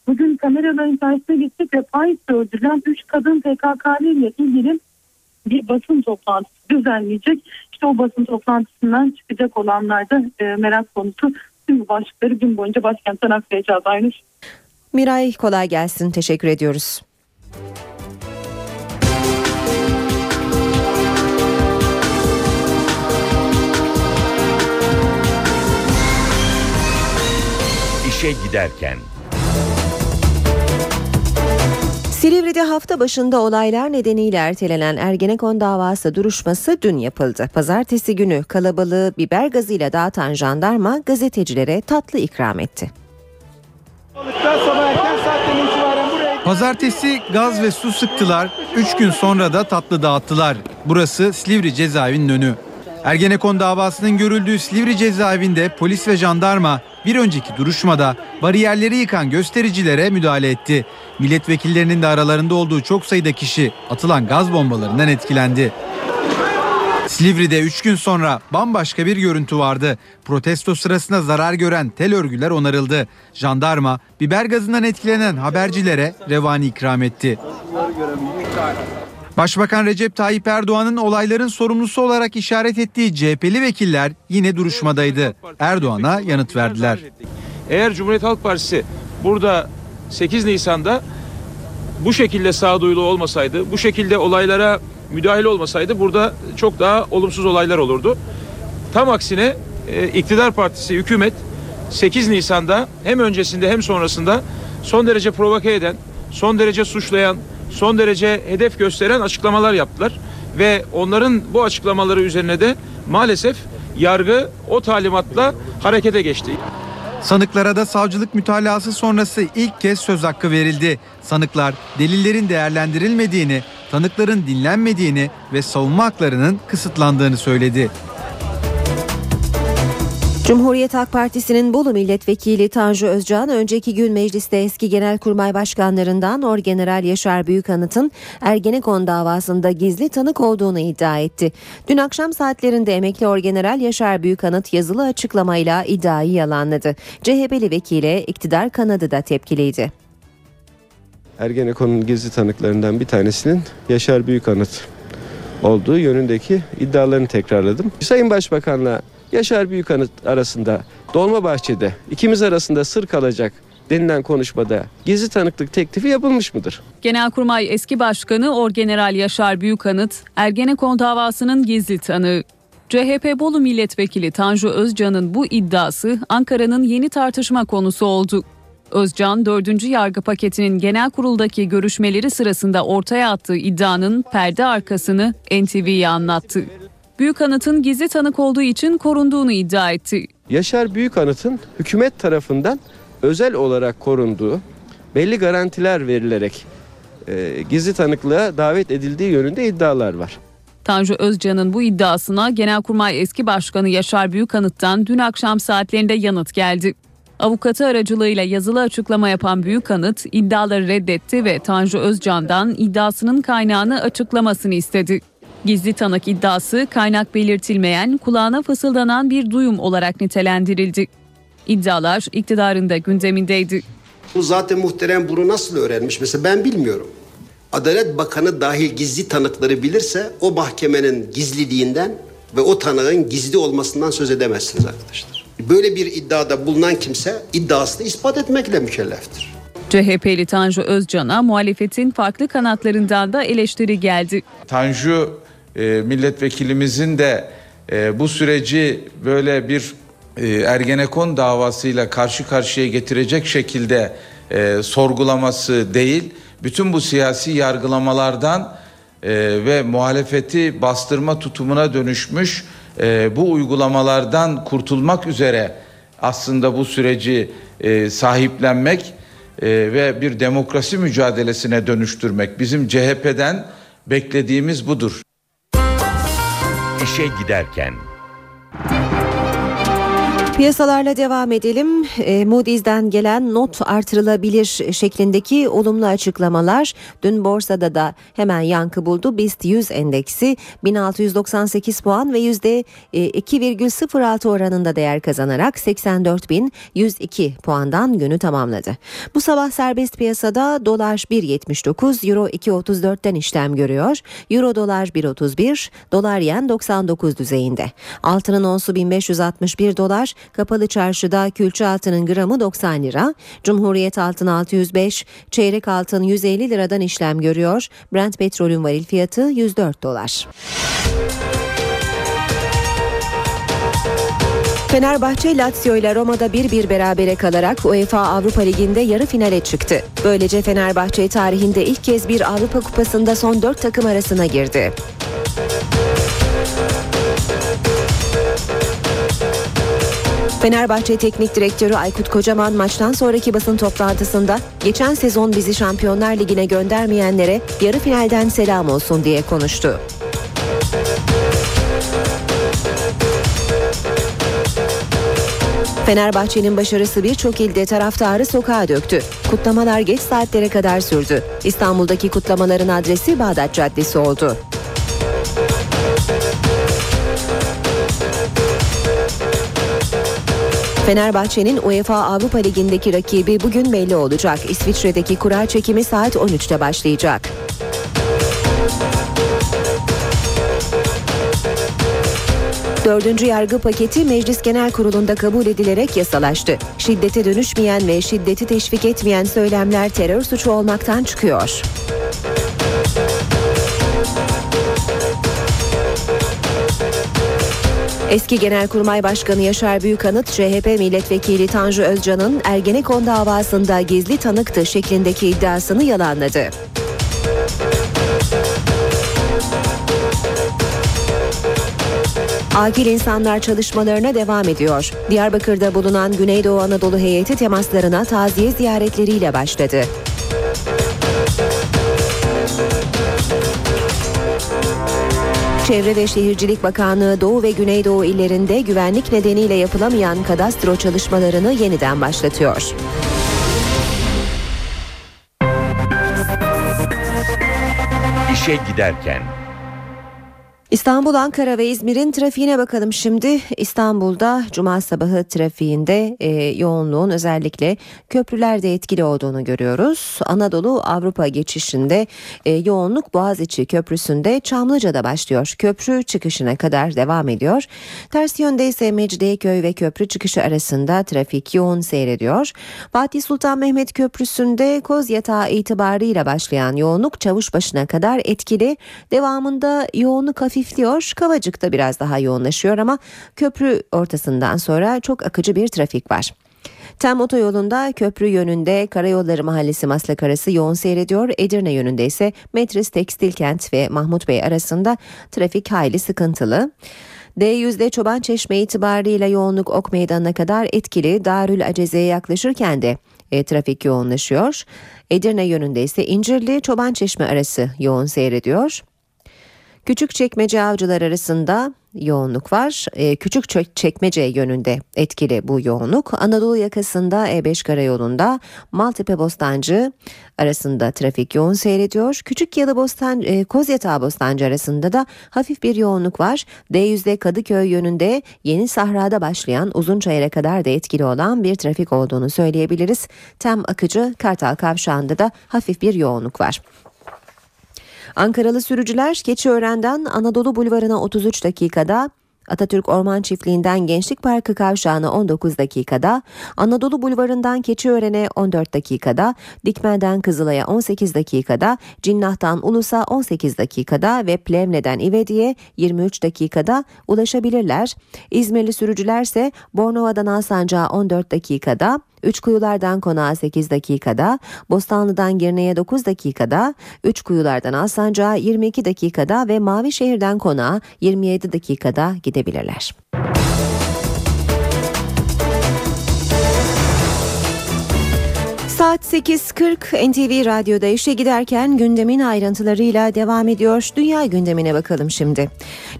S22: bugün kameraların karşısına geçecek ve Paris'te öldürülen 3 kadın PKK'lı ile ilgili bir basın toplantısı düzenleyecek. İşte o basın toplantısından çıkacak olanlar da e, merak konusu. Tüm başlıkları gün boyunca başkentten aktaracağız Aynur.
S1: Miray kolay gelsin. Teşekkür ediyoruz.
S23: İşe giderken
S1: Silivri'de hafta başında olaylar nedeniyle ertelenen Ergenekon davası duruşması dün yapıldı. Pazartesi günü kalabalığı biber gazıyla dağıtan jandarma gazetecilere tatlı ikram etti.
S21: Pazartesi gaz ve su sıktılar, 3 gün sonra da tatlı dağıttılar. Burası Silivri cezaevinin önü. Ergenekon davasının görüldüğü Silivri cezaevinde polis ve jandarma bir önceki duruşmada bariyerleri yıkan göstericilere müdahale etti. Milletvekillerinin de aralarında olduğu çok sayıda kişi atılan gaz bombalarından etkilendi. Silivri'de 3 gün sonra bambaşka bir görüntü vardı. Protesto sırasında zarar gören tel örgüler onarıldı. Jandarma biber gazından etkilenen habercilere revani ikram etti. Başbakan Recep Tayyip Erdoğan'ın olayların sorumlusu olarak işaret ettiği CHP'li vekiller yine duruşmadaydı. Erdoğan'a yanıt verdiler.
S24: Eğer Cumhuriyet Halk Partisi burada 8 Nisan'da bu şekilde sağduyulu olmasaydı, bu şekilde olaylara müdahale olmasaydı burada çok daha olumsuz olaylar olurdu. Tam aksine e, iktidar partisi, hükümet 8 Nisan'da hem öncesinde hem sonrasında son derece provoke eden, son derece suçlayan, son derece hedef gösteren açıklamalar yaptılar. Ve onların bu açıklamaları üzerine de maalesef yargı o talimatla harekete geçti.
S21: Sanıklara da savcılık mütalası sonrası ilk kez söz hakkı verildi. Sanıklar delillerin değerlendirilmediğini, tanıkların dinlenmediğini ve savunma haklarının kısıtlandığını söyledi.
S1: Cumhuriyet Halk Partisi'nin Bolu Milletvekili Tanju Özcan önceki gün mecliste eski genelkurmay başkanlarından Orgeneral Yaşar Büyükanıt'ın Ergenekon davasında gizli tanık olduğunu iddia etti. Dün akşam saatlerinde emekli Orgeneral Yaşar Büyükanıt yazılı açıklamayla iddiayı yalanladı. CHP'li vekile iktidar kanadı da tepkiliydi.
S25: Ergenekon'un gizli tanıklarından bir tanesinin Yaşar Büyükanıt olduğu yönündeki iddialarını tekrarladım. Sayın Başbakan'la Yaşar Büyükanıt arasında Dolmabahçe'de ikimiz arasında sır kalacak denilen konuşmada gizli tanıklık teklifi yapılmış mıdır?
S3: Genelkurmay eski başkanı Orgeneral Yaşar Büyükanıt, Ergenekon davasının gizli tanığı. CHP Bolu Milletvekili Tanju Özcan'ın bu iddiası Ankara'nın yeni tartışma konusu oldu. Özcan 4. yargı paketinin genel kuruldaki görüşmeleri sırasında ortaya attığı iddianın perde arkasını NTV'ye anlattı. Büyükanıt'ın gizli tanık olduğu için korunduğunu iddia etti.
S25: Yaşar Büyükanıt'ın hükümet tarafından özel olarak korunduğu, belli garantiler verilerek e, gizli tanıklığa davet edildiği yönünde iddialar var.
S3: Tanju Özcan'ın bu iddiasına Genelkurmay eski başkanı Yaşar Büyükanıt'tan dün akşam saatlerinde yanıt geldi. Avukatı aracılığıyla yazılı açıklama yapan Büyükanıt iddiaları reddetti ve Tanju Özcan'dan iddiasının kaynağını açıklamasını istedi. Gizli tanık iddiası kaynak belirtilmeyen, kulağına fısıldanan bir duyum olarak nitelendirildi. İddialar iktidarın da gündemindeydi.
S12: Bu zaten muhterem bunu nasıl öğrenmiş? Mesela ben bilmiyorum. Adalet Bakanı dahil gizli tanıkları bilirse o mahkemenin gizliliğinden ve o tanığın gizli olmasından söz edemezsiniz arkadaşlar. Böyle bir iddiada bulunan kimse iddiasını ispat etmekle mükelleftir.
S3: CHP'li Tanju Özcan'a muhalefetin farklı kanatlarından da eleştiri geldi.
S26: Tanju e, milletvekilimizin de e, bu süreci böyle bir e, Ergenekon davasıyla karşı karşıya getirecek şekilde e, sorgulaması değil, bütün bu siyasi yargılamalardan ve muhalefeti bastırma tutumuna dönüşmüş bu uygulamalardan kurtulmak üzere aslında bu süreci sahiplenmek ve bir demokrasi mücadelesine dönüştürmek bizim CHP'den beklediğimiz budur.
S23: İşe giderken
S1: Piyasalarla devam edelim. E, Moody's'den gelen not artırılabilir şeklindeki olumlu açıklamalar dün borsada da hemen yankı buldu. BIST 100 endeksi 1698 puan ve %2,06 oranında değer kazanarak 84.102 puandan günü tamamladı. Bu sabah serbest piyasada dolar 1.79, euro 2.34'ten işlem görüyor. Euro dolar 1.31, dolar yen 99 düzeyinde. Altının onsu 1561 dolar, Kapalı çarşıda külçe altının gramı 90 lira, Cumhuriyet altın 605, çeyrek altın 150 liradan işlem görüyor. Brent petrolün varil fiyatı 104 dolar. Fenerbahçe Lazio ile Roma'da 1-1 berabere kalarak UEFA Avrupa Ligi'nde yarı finale çıktı. Böylece Fenerbahçe tarihinde ilk kez bir Avrupa Kupası'nda son 4 takım arasına girdi. Fenerbahçe Teknik Direktörü Aykut Kocaman maçtan sonraki basın toplantısında geçen sezon bizi Şampiyonlar Ligi'ne göndermeyenlere yarı finalden selam olsun diye konuştu. Fenerbahçe'nin başarısı birçok ilde taraftarı sokağa döktü. Kutlamalar geç saatlere kadar sürdü. İstanbul'daki kutlamaların adresi Bağdat Caddesi oldu. Fenerbahçe'nin UEFA Avrupa Ligi'ndeki rakibi bugün belli olacak. İsviçre'deki kura çekimi saat 13'te başlayacak. Dördüncü yargı paketi Meclis Genel Kurulu'nda kabul edilerek yasalaştı. Şiddete dönüşmeyen ve şiddeti teşvik etmeyen söylemler terör suçu olmaktan çıkıyor. Eski Genelkurmay Başkanı Yaşar Büyükanıt, CHP Milletvekili Tanju Özcan'ın Ergenekon davasında gizli tanıktı şeklindeki iddiasını yalanladı. Akil insanlar çalışmalarına devam ediyor. Diyarbakır'da bulunan Güneydoğu Anadolu heyeti temaslarına taziye ziyaretleriyle başladı. Çevre ve Şehircilik Bakanlığı Doğu ve Güneydoğu illerinde güvenlik nedeniyle yapılamayan kadastro çalışmalarını yeniden başlatıyor.
S23: İşe giderken
S1: İstanbul, Ankara ve İzmir'in trafiğine bakalım şimdi. İstanbul'da cuma sabahı trafiğinde e, yoğunluğun özellikle köprülerde etkili olduğunu görüyoruz. Anadolu Avrupa geçişinde e, yoğunluk Boğaziçi Köprüsü'nde Çamlıca'da başlıyor. Köprü çıkışına kadar devam ediyor. Ters yönde ise Mecidiyeköy ve köprü çıkışı arasında trafik yoğun seyrediyor. Fatih Sultan Mehmet Köprüsü'nde Koz Yatağı itibarıyla başlayan yoğunluk Çavuşbaşı'na kadar etkili. Devamında yoğunluk hafif hafifliyor. Kavacık'ta biraz daha yoğunlaşıyor ama köprü ortasından sonra çok akıcı bir trafik var. Tem otoyolunda köprü yönünde Karayolları Mahallesi Maslak arası yoğun seyrediyor. Edirne yönünde ise Metris Tekstil Kent ve Mahmut Bey arasında trafik hayli sıkıntılı. D100'de Çoban Çeşme itibariyle yoğunluk Ok Meydanı'na kadar etkili. Darül Aceze'ye yaklaşırken de e, trafik yoğunlaşıyor. Edirne yönünde ise İncirli Çoban Çeşme arası yoğun seyrediyor. Küçük çekmece avcılar arasında yoğunluk var. Ee, küçük çekmece yönünde etkili bu yoğunluk. Anadolu yakasında E5 karayolunda Maltepe Bostancı arasında trafik yoğun seyrediyor. Küçük Yalı Bostan, e, Bostancı arasında da hafif bir yoğunluk var. D100'de Kadıköy yönünde Yeni Sahra'da başlayan Uzunçayır'a kadar da etkili olan bir trafik olduğunu söyleyebiliriz. Tem akıcı Kartal Kavşağı'nda da hafif bir yoğunluk var. Ankaralı sürücüler Keçiören'den Anadolu Bulvarı'na 33 dakikada, Atatürk Orman Çiftliği'nden Gençlik Parkı kavşağına 19 dakikada, Anadolu Bulvarı'ndan Keçiören'e 14 dakikada, Dikmen'den Kızılay'a 18 dakikada, Cinnah'tan Ulus'a 18 dakikada ve Plevne'den İvedi'ye 23 dakikada ulaşabilirler. İzmirli sürücülerse Bornova'dan Alsancak'a 14 dakikada, Üç kuyulardan konağa 8 dakikada, Bostanlı'dan Girne'ye 9 dakikada, Üç kuyulardan Alsancak'a 22 dakikada ve Mavişehir'den konağa 27 dakikada gidebilirler. Saat 8.40 NTV Radyo'da işe giderken gündemin ayrıntılarıyla devam ediyor. Dünya gündemine bakalım şimdi.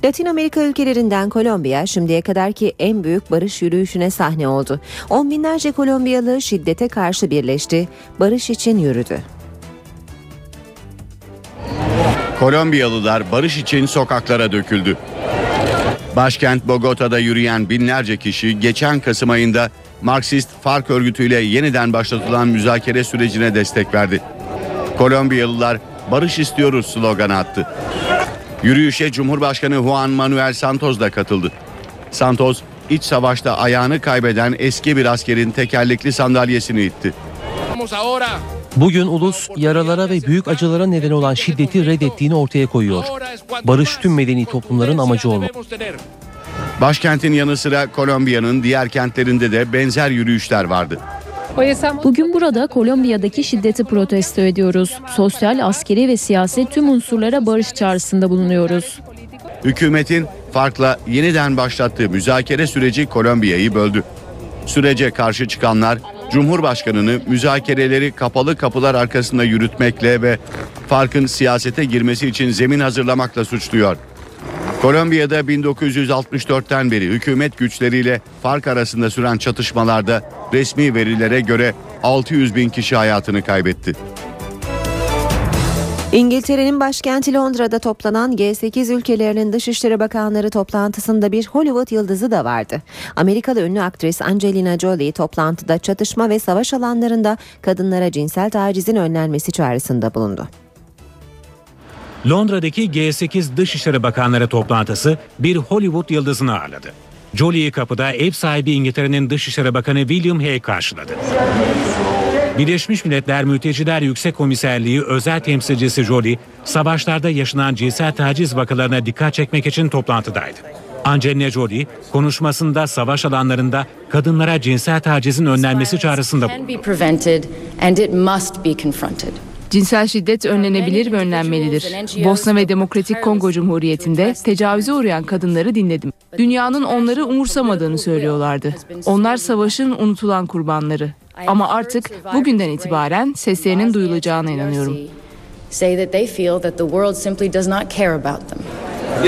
S1: Latin Amerika ülkelerinden Kolombiya şimdiye kadarki en büyük barış yürüyüşüne sahne oldu. On binlerce Kolombiyalı şiddete karşı birleşti. Barış için yürüdü.
S27: Kolombiyalılar barış için sokaklara döküldü. Başkent Bogota'da yürüyen binlerce kişi geçen Kasım ayında Marksist FARC örgütüyle yeniden başlatılan müzakere sürecine destek verdi. Kolombiyalılar barış istiyoruz sloganı attı. Yürüyüşe Cumhurbaşkanı Juan Manuel Santos da katıldı. Santos iç savaşta ayağını kaybeden eski bir askerin tekerlekli sandalyesini itti.
S28: Bugün ulus yaralara ve büyük acılara neden olan şiddeti reddettiğini ortaya koyuyor. Barış tüm medeni toplumların amacı olmalı.
S27: Başkentin yanı sıra Kolombiya'nın diğer kentlerinde de benzer yürüyüşler vardı.
S29: Bugün burada Kolombiya'daki şiddeti protesto ediyoruz. Sosyal, askeri ve siyasi tüm unsurlara barış çağrısında bulunuyoruz.
S27: Hükümetin farkla yeniden başlattığı müzakere süreci Kolombiya'yı böldü. Sürece karşı çıkanlar Cumhurbaşkanı'nı müzakereleri kapalı kapılar arkasında yürütmekle ve farkın siyasete girmesi için zemin hazırlamakla suçluyor. Kolombiya'da 1964'ten beri hükümet güçleriyle fark arasında süren çatışmalarda resmi verilere göre 600 bin kişi hayatını kaybetti.
S1: İngiltere'nin başkenti Londra'da toplanan G8 ülkelerinin Dışişleri Bakanları toplantısında bir Hollywood yıldızı da vardı. Amerikalı ünlü aktris Angelina Jolie toplantıda çatışma ve savaş alanlarında kadınlara cinsel tacizin önlenmesi çağrısında bulundu.
S11: Londra'daki G8 Dışişleri Bakanları toplantısı bir Hollywood yıldızını ağırladı. Jolie'yi kapıda ev sahibi İngiltere'nin Dışişleri Bakanı William Hague karşıladı. Birleşmiş Milletler Mülteciler Yüksek Komiserliği özel temsilcisi Jolie, savaşlarda yaşanan cinsel taciz vakalarına dikkat çekmek için toplantıdaydı. Angelina Jolie konuşmasında savaş alanlarında kadınlara cinsel tacizin önlenmesi çağrısında bulundu.
S30: Cinsel şiddet önlenebilir ve önlenmelidir. Bosna ve Demokratik Kongo Cumhuriyeti'nde tecavüze uğrayan kadınları dinledim. Dünyanın onları umursamadığını söylüyorlardı. Onlar savaşın unutulan kurbanları. Ama artık bugünden itibaren seslerinin duyulacağına inanıyorum.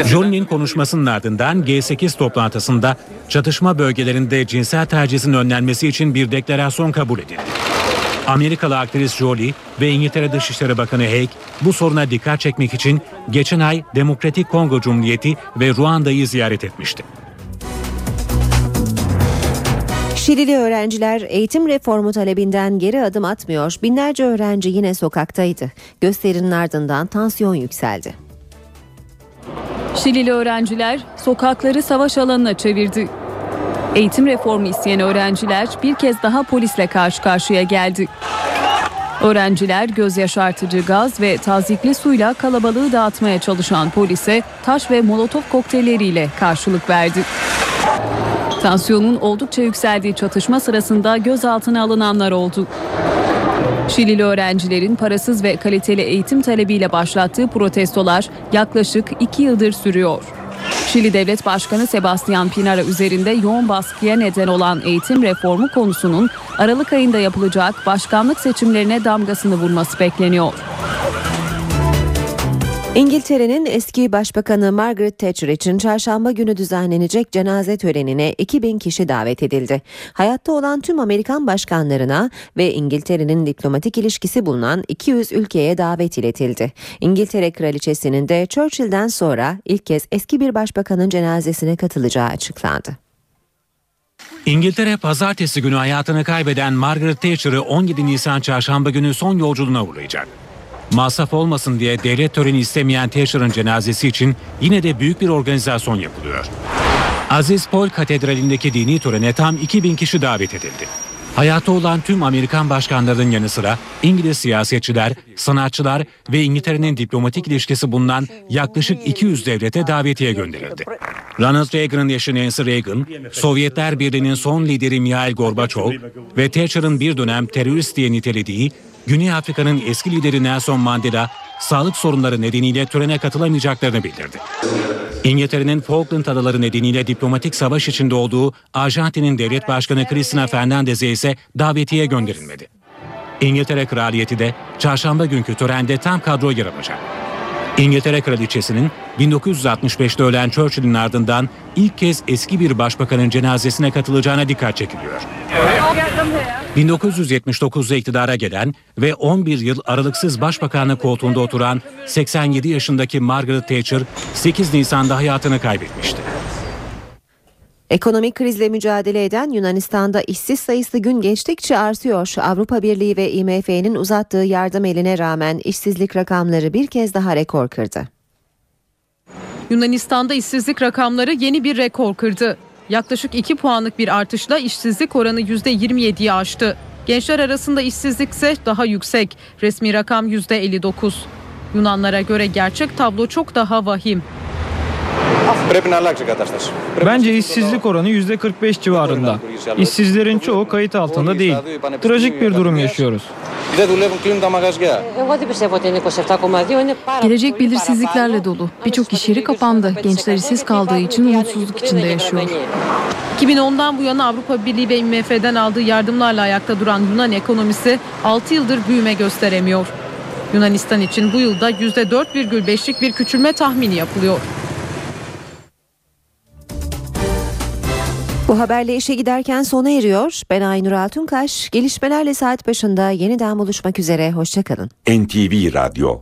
S11: Jolie'nin konuşmasının ardından G8 toplantısında çatışma bölgelerinde cinsel tacizin önlenmesi için bir deklarasyon kabul edildi. Amerikalı aktris Jolie ve İngiltere Dışişleri Bakanı Hague bu soruna dikkat çekmek için geçen ay Demokratik Kongo Cumhuriyeti ve Ruanda'yı ziyaret etmişti.
S1: Şilili öğrenciler eğitim reformu talebinden geri adım atmıyor. Binlerce öğrenci yine sokaktaydı. Gösterinin ardından tansiyon yükseldi.
S3: Şilili öğrenciler sokakları savaş alanına çevirdi. Eğitim reformu isteyen öğrenciler bir kez daha polisle karşı karşıya geldi. Öğrenciler göz yaşartıcı gaz ve tazikli suyla kalabalığı dağıtmaya çalışan polise taş ve molotof kokteylleriyle karşılık verdi. Tansiyonun oldukça yükseldiği çatışma sırasında gözaltına alınanlar oldu. Şilili öğrencilerin parasız ve kaliteli eğitim talebiyle başlattığı protestolar yaklaşık iki yıldır sürüyor. Şili Devlet Başkanı Sebastian Pinara üzerinde yoğun baskıya neden olan eğitim reformu konusunun Aralık ayında yapılacak başkanlık seçimlerine damgasını vurması bekleniyor.
S1: İngiltere'nin eski başbakanı Margaret Thatcher için çarşamba günü düzenlenecek cenaze törenine 2000 kişi davet edildi. Hayatta olan tüm Amerikan başkanlarına ve İngiltere'nin diplomatik ilişkisi bulunan 200 ülkeye davet iletildi. İngiltere kraliçesinin de Churchill'den sonra ilk kez eski bir başbakanın cenazesine katılacağı açıklandı.
S11: İngiltere pazartesi günü hayatını kaybeden Margaret Thatcher'ı 17 Nisan çarşamba günü son yolculuğuna uğurlayacak. Masraf olmasın diye devlet töreni istemeyen Thatcher'ın cenazesi için yine de büyük bir organizasyon yapılıyor. Aziz Paul Katedrali'ndeki dini törene tam 2000 kişi davet edildi. Hayatı olan tüm Amerikan başkanlarının yanı sıra İngiliz siyasetçiler, sanatçılar ve İngiltere'nin diplomatik ilişkisi bulunan yaklaşık 200 devlete davetiye gönderildi. Ronald Reagan'ın eşi Nancy Reagan, Sovyetler Birliği'nin son lideri Mikhail Gorbaçov ve Thatcher'ın bir dönem terörist diye nitelediği Güney Afrika'nın eski lideri Nelson Mandela sağlık sorunları nedeniyle törene katılamayacaklarını bildirdi. İngiltere'nin Falkland Adaları nedeniyle diplomatik savaş içinde olduğu Arjantin'in devlet başkanı Cristina Fernandez'e ise davetiye gönderilmedi. İngiltere Kraliyeti de çarşamba günkü törende tam kadro yer alacak. İngiltere Kraliçesi'nin 1965'te ölen Churchill'in ardından ilk kez eski bir başbakanın cenazesine katılacağına dikkat çekiliyor. 1979'da iktidara gelen ve 11 yıl aralıksız başbakanlık koltuğunda oturan 87 yaşındaki Margaret Thatcher 8 Nisan'da hayatını kaybetmişti.
S1: Ekonomik krizle mücadele eden Yunanistan'da işsiz sayısı gün geçtikçe artıyor. Avrupa Birliği ve IMF'nin uzattığı yardım eline rağmen işsizlik rakamları bir kez daha rekor kırdı.
S31: Yunanistan'da işsizlik rakamları yeni bir rekor kırdı. Yaklaşık 2 puanlık bir artışla işsizlik oranı %27'yi aştı. Gençler arasında işsizlik ise daha yüksek. Resmi rakam %59. Yunanlara göre gerçek tablo çok daha vahim.
S30: Bence işsizlik oranı %45 civarında. İşsizlerin çoğu kayıt altında değil. Trajik bir durum yaşıyoruz.
S29: Gelecek belirsizliklerle dolu. Birçok iş yeri kapandı. Gençler işsiz kaldığı için umutsuzluk içinde yaşıyor.
S7: 2010'dan bu yana Avrupa Birliği ve IMF'den aldığı yardımlarla ayakta duran Yunan ekonomisi 6 yıldır büyüme gösteremiyor. Yunanistan için bu yılda %4,5'lik bir küçülme tahmini yapılıyor.
S1: Bu haberle işe giderken sona eriyor. Ben Aynur Altunkaş. Gelişmelerle saat başında yeniden buluşmak üzere. Hoşçakalın.
S23: NTV Radyo